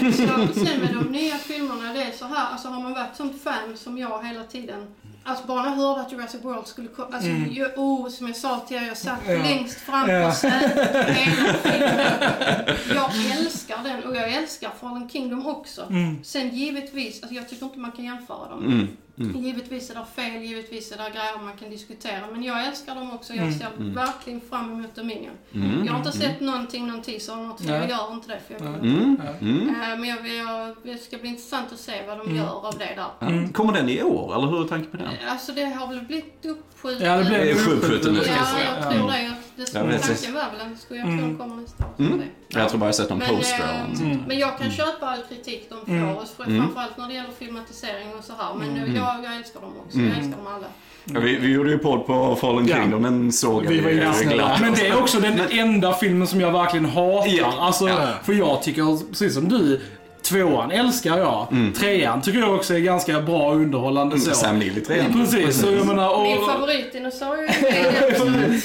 Sen, så, sen med de nya filmerna, det är så här, alltså har man varit sånt fan som jag hela tiden Alltså bara när jag hörde att Jurassic World skulle komma, alltså jag, oh, som jag sa till er, jag satt Ja. längst fram Ja. på sätet hela filmen. Jag älskar den och jag älskar Fallen Kingdom också. Sen givetvis, alltså jag tycker inte man kan jämföra dem. Mm. Givetvis är det fel, givetvis är det grejer man kan diskutera. Men jag älskar dem också. Jag ser verkligen fram emot Dominion. Mm. Jag har inte sett någonting, någon teaser eller något, så jag gör inte det. För jag Mm. Mm. Eh, Men jag, jag, det ska bli intressant att se vad de gör av det där. Kommer den i år, eller hur är tanken på den? Alltså det har väl blivit uppskjutet. Ja, det blev uppskjutet uppskjuten nu. Ja, Ja. jag tror det. Det som tanken var väl att skulle jag tro Mm. kommer nästa år. Mm. det. Jag tror bara jag sett någon Men, poster eller eh, något. Mm. men jag kan köpa all kritik de får, Mm. Mm. framförallt när det gäller filmatisering och så här. Men Mm. nu, jag, jag älskar dem också. Mm. Jag älskar dem alla. Ja, vi, vi gjorde ju podd på Fallen Ja. Kingdom, den såg Vi var ju glatt. Men det är också den enda filmen som jag verkligen hatar. Ja. Alltså, Ja. För jag tycker, precis som du, tvåan älskar jag. Trean tycker jag också är ganska bra och underhållande. Så. Mm, Sam Neill i trean. Precis, så jag menar, Min och, favoritdinosaurie är absolut...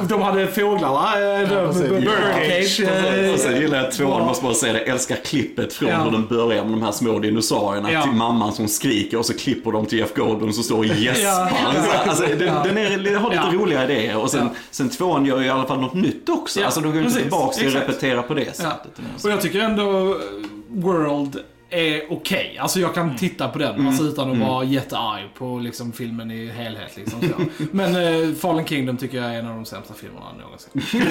och de hade fåglarna, precis. Birdcage. Och sen eh, gillar jag tvåan, måste bara säga det, älskar klippet från Ja. hur den börjar med de här små dinosaurierna Ja. till mamman som skriker och så klipper de till Jeff Goldblum som står och gäspar. Ja. Alltså, den, Ja. den, är, den har lite Ja. roliga idéer och sen, Ja. sen tvåan gör ju i alla fall något nytt också. Ja, Alltså de går inte precis. tillbaka till att repetera på det Ja. sättet. Och jag tycker ändå eh, World är okej. Alltså jag kan titta på den alltså, utan att vara jättearg på liksom, filmen i helhet. Liksom, så. Men eh, Fallen Kingdom tycker jag är en av de sämsta filmerna någonsin.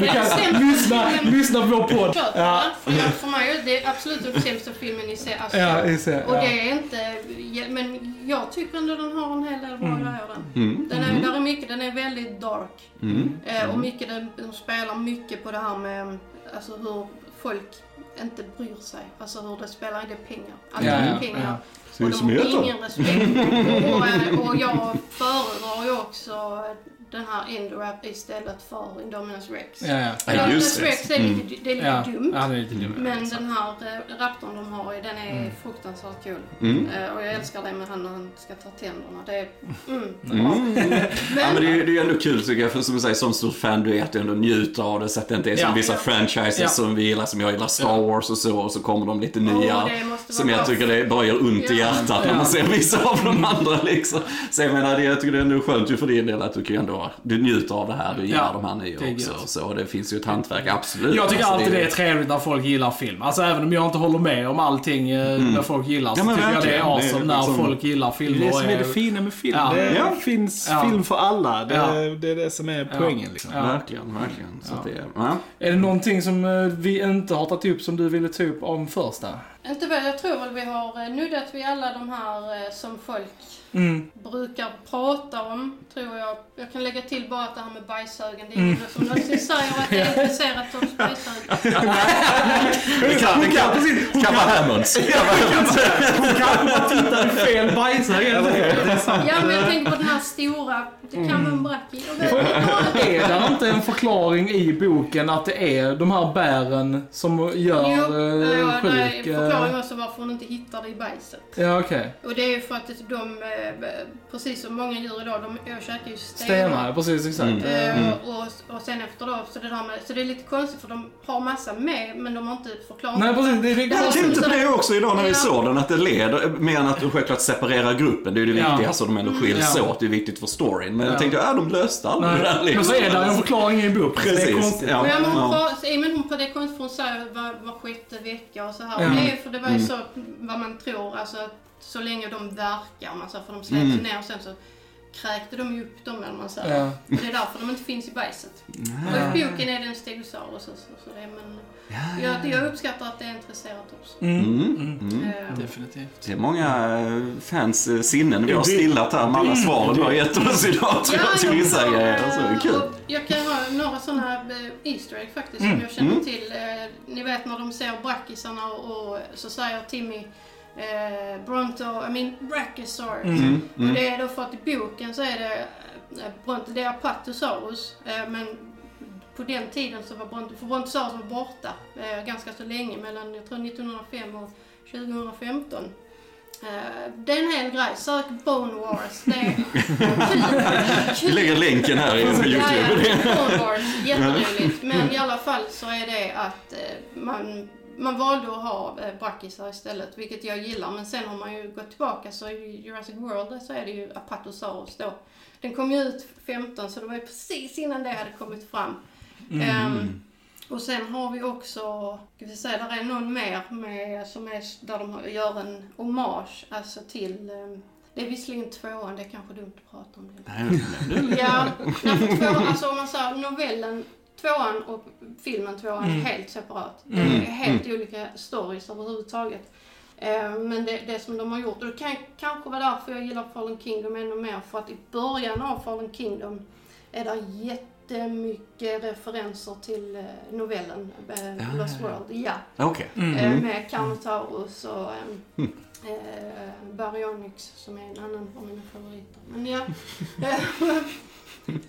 Du den kan lyssna, lyssna på vår podd. Ja. för, mig är det absolut den sämsta filmen i serien. Alltså, Ja, i och ja. det är inte... Men jag tycker ändå den har en hel del bra grejer den. Mm. Den är, där är mycket, den är väldigt dark. Mm. Eh, och mycket, de, de spelar mycket på det här med alltså hur folk inte bryr sig. Alltså hur det spelar, det är pengar. Allt Ja, är ja, pengar. ja. Och de har ingen respekt. och, och jag föredrar ju också den här Indorap istället för Indominus Rex. Ja, ja. Ja, Indominus just det. Rex är lite, det är lite Ja, dumt. ja, det är lite dumt. Men den här eh, raptorn de har, den är fruktansvärt kul. Mm. Eh, och jag älskar det med han när han ska ta tänderna. Det är... Mm, Mm. bra. Ja, men det, är, det är ju ändå kul tycker jag, för som du säger, som stor fan du är, att du ändå njuter av det. Så att det inte är som Ja. vissa franchises Ja. som vi gillar, som jag gillar Star Wars och så, och så kommer de lite nya. vara Som jag tycker det bara gör ont i Ja. hjärtat när Ja. man ser vissa av de andra liksom. Så jag menar, det, jag tycker det är ändå skönt ju för din del att du kan ändå, du njuter av det här, du gillar Ja, de här nya det är också. och Så det finns ju ett hantverk, absolut. Jag tycker Alltså, alltid det är är trevligt när folk gillar film. Alltså även om jag inte håller med om allting eh, när folk gillar så Ja, men tycker jag det är verkligen. Det är awesome när liksom- folk gillar Det filmer. är det som och är det fina med film. Ja. Det Ja. finns Ja. film för alla. Det, Ja. det är det som är poängen. Liksom. Ja. Verkligen, verkligen. Så Ja. att det, är- ja. Är det någonting som eh, vi inte har tagit upp som du ville ta upp om första? Inte väl, jag tror väl vi har eh, nuddat vid alla de här som folk Mm. brukar prata om, tror jag. Jag kan lägga till bara att det här med bajshögen, det är ingen som någonsin säger att det är intresserat av bajshög. Det kan, det kan, kan vara Hammonds. Kan vara Hammonds. Hon kanske bara tittar i fel bajshög. Ja, men jag tänker på den här stora, det kan vara en bracki. Vad det är. Det inte en förklaring i boken att det är de här bären som gör Jo, eh, sjuk? eh, förklaring också varför hon inte hittar det i bajset. Ja, okej. Och det är ju för att de, eh, precis som många djur idag, de jag käkar ju stenar. Stenar, precis exakt. Mm. Eh, och, och sen efter då, så det, där med, så det är lite konstigt för de har massa med, men de har inte förklarat. Nej, precis. Det är här Jag tänkte på det också idag när vi Ja. såg den, att det leder, mer än att du självklart separerar gruppen, det är ju det Ja. viktiga, så de ändå skiljs Ja. åt, det är viktigt för storyn. Men Ja. jag tänkte, ja de löste aldrig det där liksom. Men så är det en förklaring i boken. så Det är Precis, konstigt. ja. Ja, men hon, ja. ja. men hon på det konstigt för hon säger var, var sjätte vecka och så här. Ja. Det är för det var ju Mm. så vad man tror, alltså så länge de verkar, om man säger, för de släpps Mm. ner och sen så kräkte de ju upp dem eller man säger. Ja. Och det är därför de inte finns i bajset. Och i boken är det en stegosaurus och så, så det, men jag, jag uppskattar att det är intresserat också. Mm. Mm. Mm. Mm. Eh, Definitivt. Det är många eh, fans eh, sinnen vi har stillat här med alla svaren du har gett oss idag tror jag till vissa grejer. Så det är kul. Jag kan ha några sådana Easter egg faktiskt Mm. som jag känner Mm. till. Ni vet när de ser brackisarna och så säger Timmy eh, Bronto, I mean Brachiosaurus. Mm. Och det är då för att i boken så är det eh, Bronto, det är Apatosaurus. Eh, men på den tiden så var Bronto, för Brontosaurus var borta eh, ganska så länge, mellan jag tror 1905 och 2015. Eh, det är en hel grej. Sök Bone Wars. Det är kul. Vi lägger länken här i- på Ja, YouTube. ja, Bone Wars. Jätteroligt. Men i alla fall så är det att eh, man, man valde att ha eh, brackisar istället, vilket jag gillar. Men sen har man ju gått tillbaka, så i Jurassic World så är det ju Apatosaurus då. Den kom ju ut 15, så det var ju precis innan det hade kommit fram. Ehm, och sen har vi också, ska vi säga, där är någon mer med, som är, där de gör en hommage alltså till eh, det är visserligen tvåan, det är kanske dumt att prata om det. Ja, nej, för tvåan, alltså om man säger novellen tvåan och filmen tvåan är helt separat. Det är helt olika stories överhuvudtaget. Eh, Men det, det som de har gjort, och det kan kanske vara därför jag gillar Fallen Kingdom ännu mer, för att i början av Fallen Kingdom är det jättemycket referenser till eh, novellen eh, Lost World. Ja. Okej. Eh, Med Carnotaurus och eh, eh, Baryonyx som är en annan av mina favoriter. Men ja.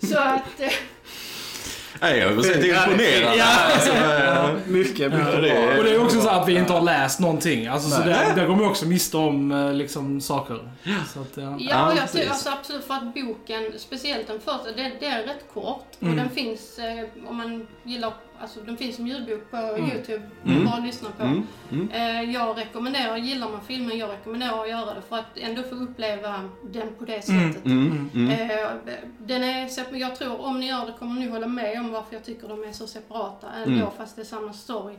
så att... Nej, jag är imponerad. Alltså, eh, Mycket, mycket Ja, det är- bra. Och det är också så att vi inte har läst någonting. Alltså, så där, där går vi också miste om eh, liksom, saker. Så att, ja. Ja, Ja, och jag tror alltså absolut för att boken, speciellt den första, det, det är rätt kort. Mm. Och den finns, eh, om man gillar, alltså den finns som ljudbok på Youtube. Mm. Bara lyssna på. Mm, mm. Eh, jag rekommenderar, gillar man filmen, jag rekommenderar att göra det för att ändå få uppleva den på det Mm. sättet. Mm, mm. Eh, den är, jag tror om ni gör det kommer ni hålla med om varför jag tycker de är så separata ändå Mm. fast det är samma story.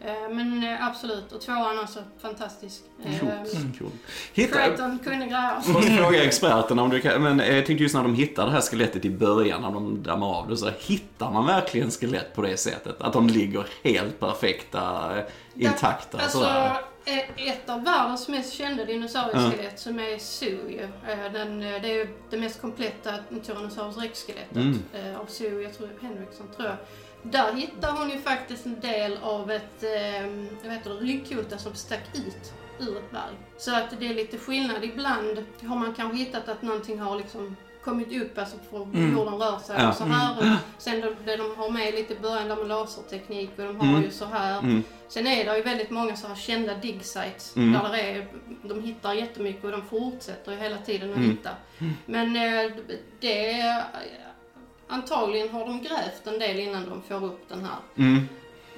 Eh, men eh, absolut, och tvåan också fantastisk. Eh, Coolt. Cool. Hitta, kunde grejer. måste fråga experterna om du kan, men jag tänkte just när de hittar det här skelettet i början, när de dammar av det, så hittar man verkligen skelett på det sättet? Att de ligger helt perfekta, intakta Alltså, sådär? ett av världens mest kända dinosaurieskelett som är Zoo ju. Den, det är ju det mest kompletta Tyrannosaurus rex-skelettet Mm. av Zoo, jag tror Henriksson tror jag. Där hittar hon ju faktiskt en del av ett, eh, vet inte, ryggkota som stack ut ur ett berg. Så att det är lite skillnad. Ibland har man kanske hittat att någonting har liksom kommit upp, alltså för Mm. jorden rör sig Ja. och så här. Och sen det, det de har med lite i början där med laserteknik och de har Mm. ju så här. Mm. Sen är det ju väldigt många så här kända dig sites Mm. där det är, de hittar jättemycket och de fortsätter ju hela tiden att Mm. hitta. Men eh, det antagligen har de grävt en del innan de får upp den här Mm.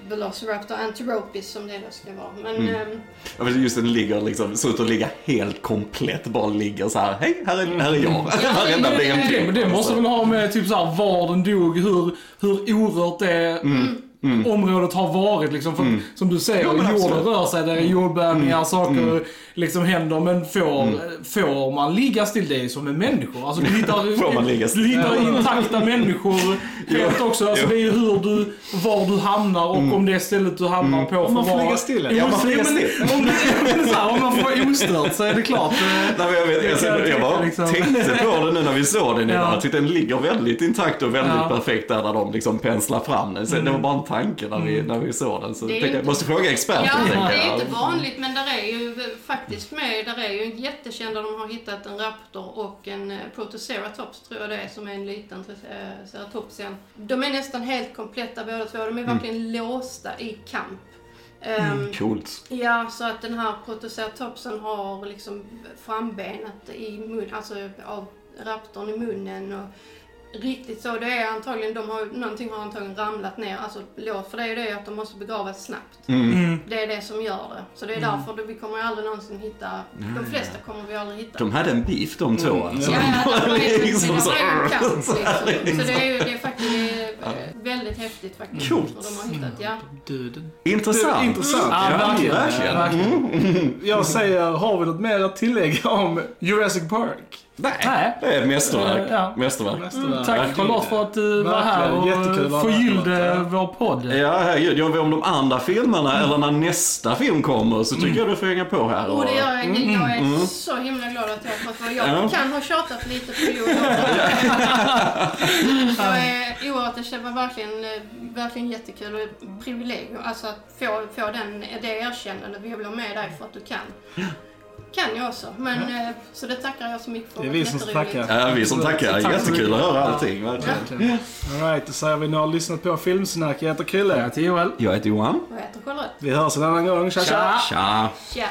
Velociraptor antiropis som det då ska vara. Men Mm. Ja, men just den ligger liksom, ser ut att ligga helt komplett, bara ligger så här. hej, här är, här är jag. Varenda det- ben det- Det, men det måste väl ha med typ så här, var den dog, hur, hur orört det området har varit. Liksom, för, att, Som du säger, Mm. Ja, jorden absolut. Mm. rör sig, det är jordbävningar, saker liksom händer. Men får, får man ligga still? Det är som med människor. Alltså, du hittar, Mm. Får man ligga still? Du hittar intakta människor helt också. Alltså, det är ju hur du, var du hamnar och om det stället du hamnar på Om man får ligga still, Ja, man får ligga still. Om, det, så här, om man får vara ostört så är det klart. eh, Nej, men jag, vet, alltså, kan jag jag bara liksom. tänkte på det nu när vi såg den idag. Ja. Jag tyckte den ligger väldigt intakt och väldigt Ja. perfekt där, där de liksom penslar fram den. Det var bara en tanke när vi, när vi såg den. Så Det tänkte jag, inte- måste fråga experten. Ja, det är inte vanligt men där är ju faktiskt med, där är ju jättekända, de har hittat en raptor och en eh, protoceratops tror jag det är, som är en liten eh, ceratopsian. De är nästan helt kompletta båda två, de är verkligen låsta i kamp. Ehm, Coolt. Ja, så att den här protoceratopsen har liksom frambenet i mun, alltså av raptorn i munnen och riktigt så. Det är antagligen, de har, någonting har antagligen ramlat ner, alltså låt, för det är det att de måste begravas snabbt. Mm. Mm. Det är det som gör det. Så det är därför det, vi kommer ju aldrig någonsin hitta, de flesta kommer vi aldrig hitta. De hade en beef de två alltså. Ja, ja, det var ju Liksom det så- var liksom. Så det är ju det är faktiskt det är, eh, väldigt häftigt faktiskt. Coolt. Och de har hittat, ja. Döden. Intressant. Intressant. Ja, verkligen. verkligen. verkligen. Jag säger, har vi något mer att tillägga om Jurassic Park? Nej, Nej. det är ett mästerverk. Ja. Mästerverk. Mästerverk. Tack Charlotte för att du var här Verkligen. Jättekul att och förgyllde vår podd. Ja, herregud. Gör vi om de andra filmerna eller när nästa film kommer så tycker jag du får hänga på här. Och det gör jag. Jag är Mm. så himla glad att jag har fått vara. Jag Ja. kan ha tjatat lite på Joel. jag är oerhört, det var verkligen, verkligen jättekul och ett privilegium. Alltså att få, få den, det erkännandet. Vi vill ha med dig för att du kan. Kan jag också. Men, eh, så det tackar jag så mycket för. Det är vi som tackar. Ja, vi som tackar. Tack så Jättekul att höra allting. Verkligen. Alright, då säger vi nu har lyssnat på Filmsnack. Jag heter Krille. Ja, till Joel. Jag heter Johan. Och jag heter Charlotte. Vi hörs en annan gång. Tja, tja! Tja! Tja!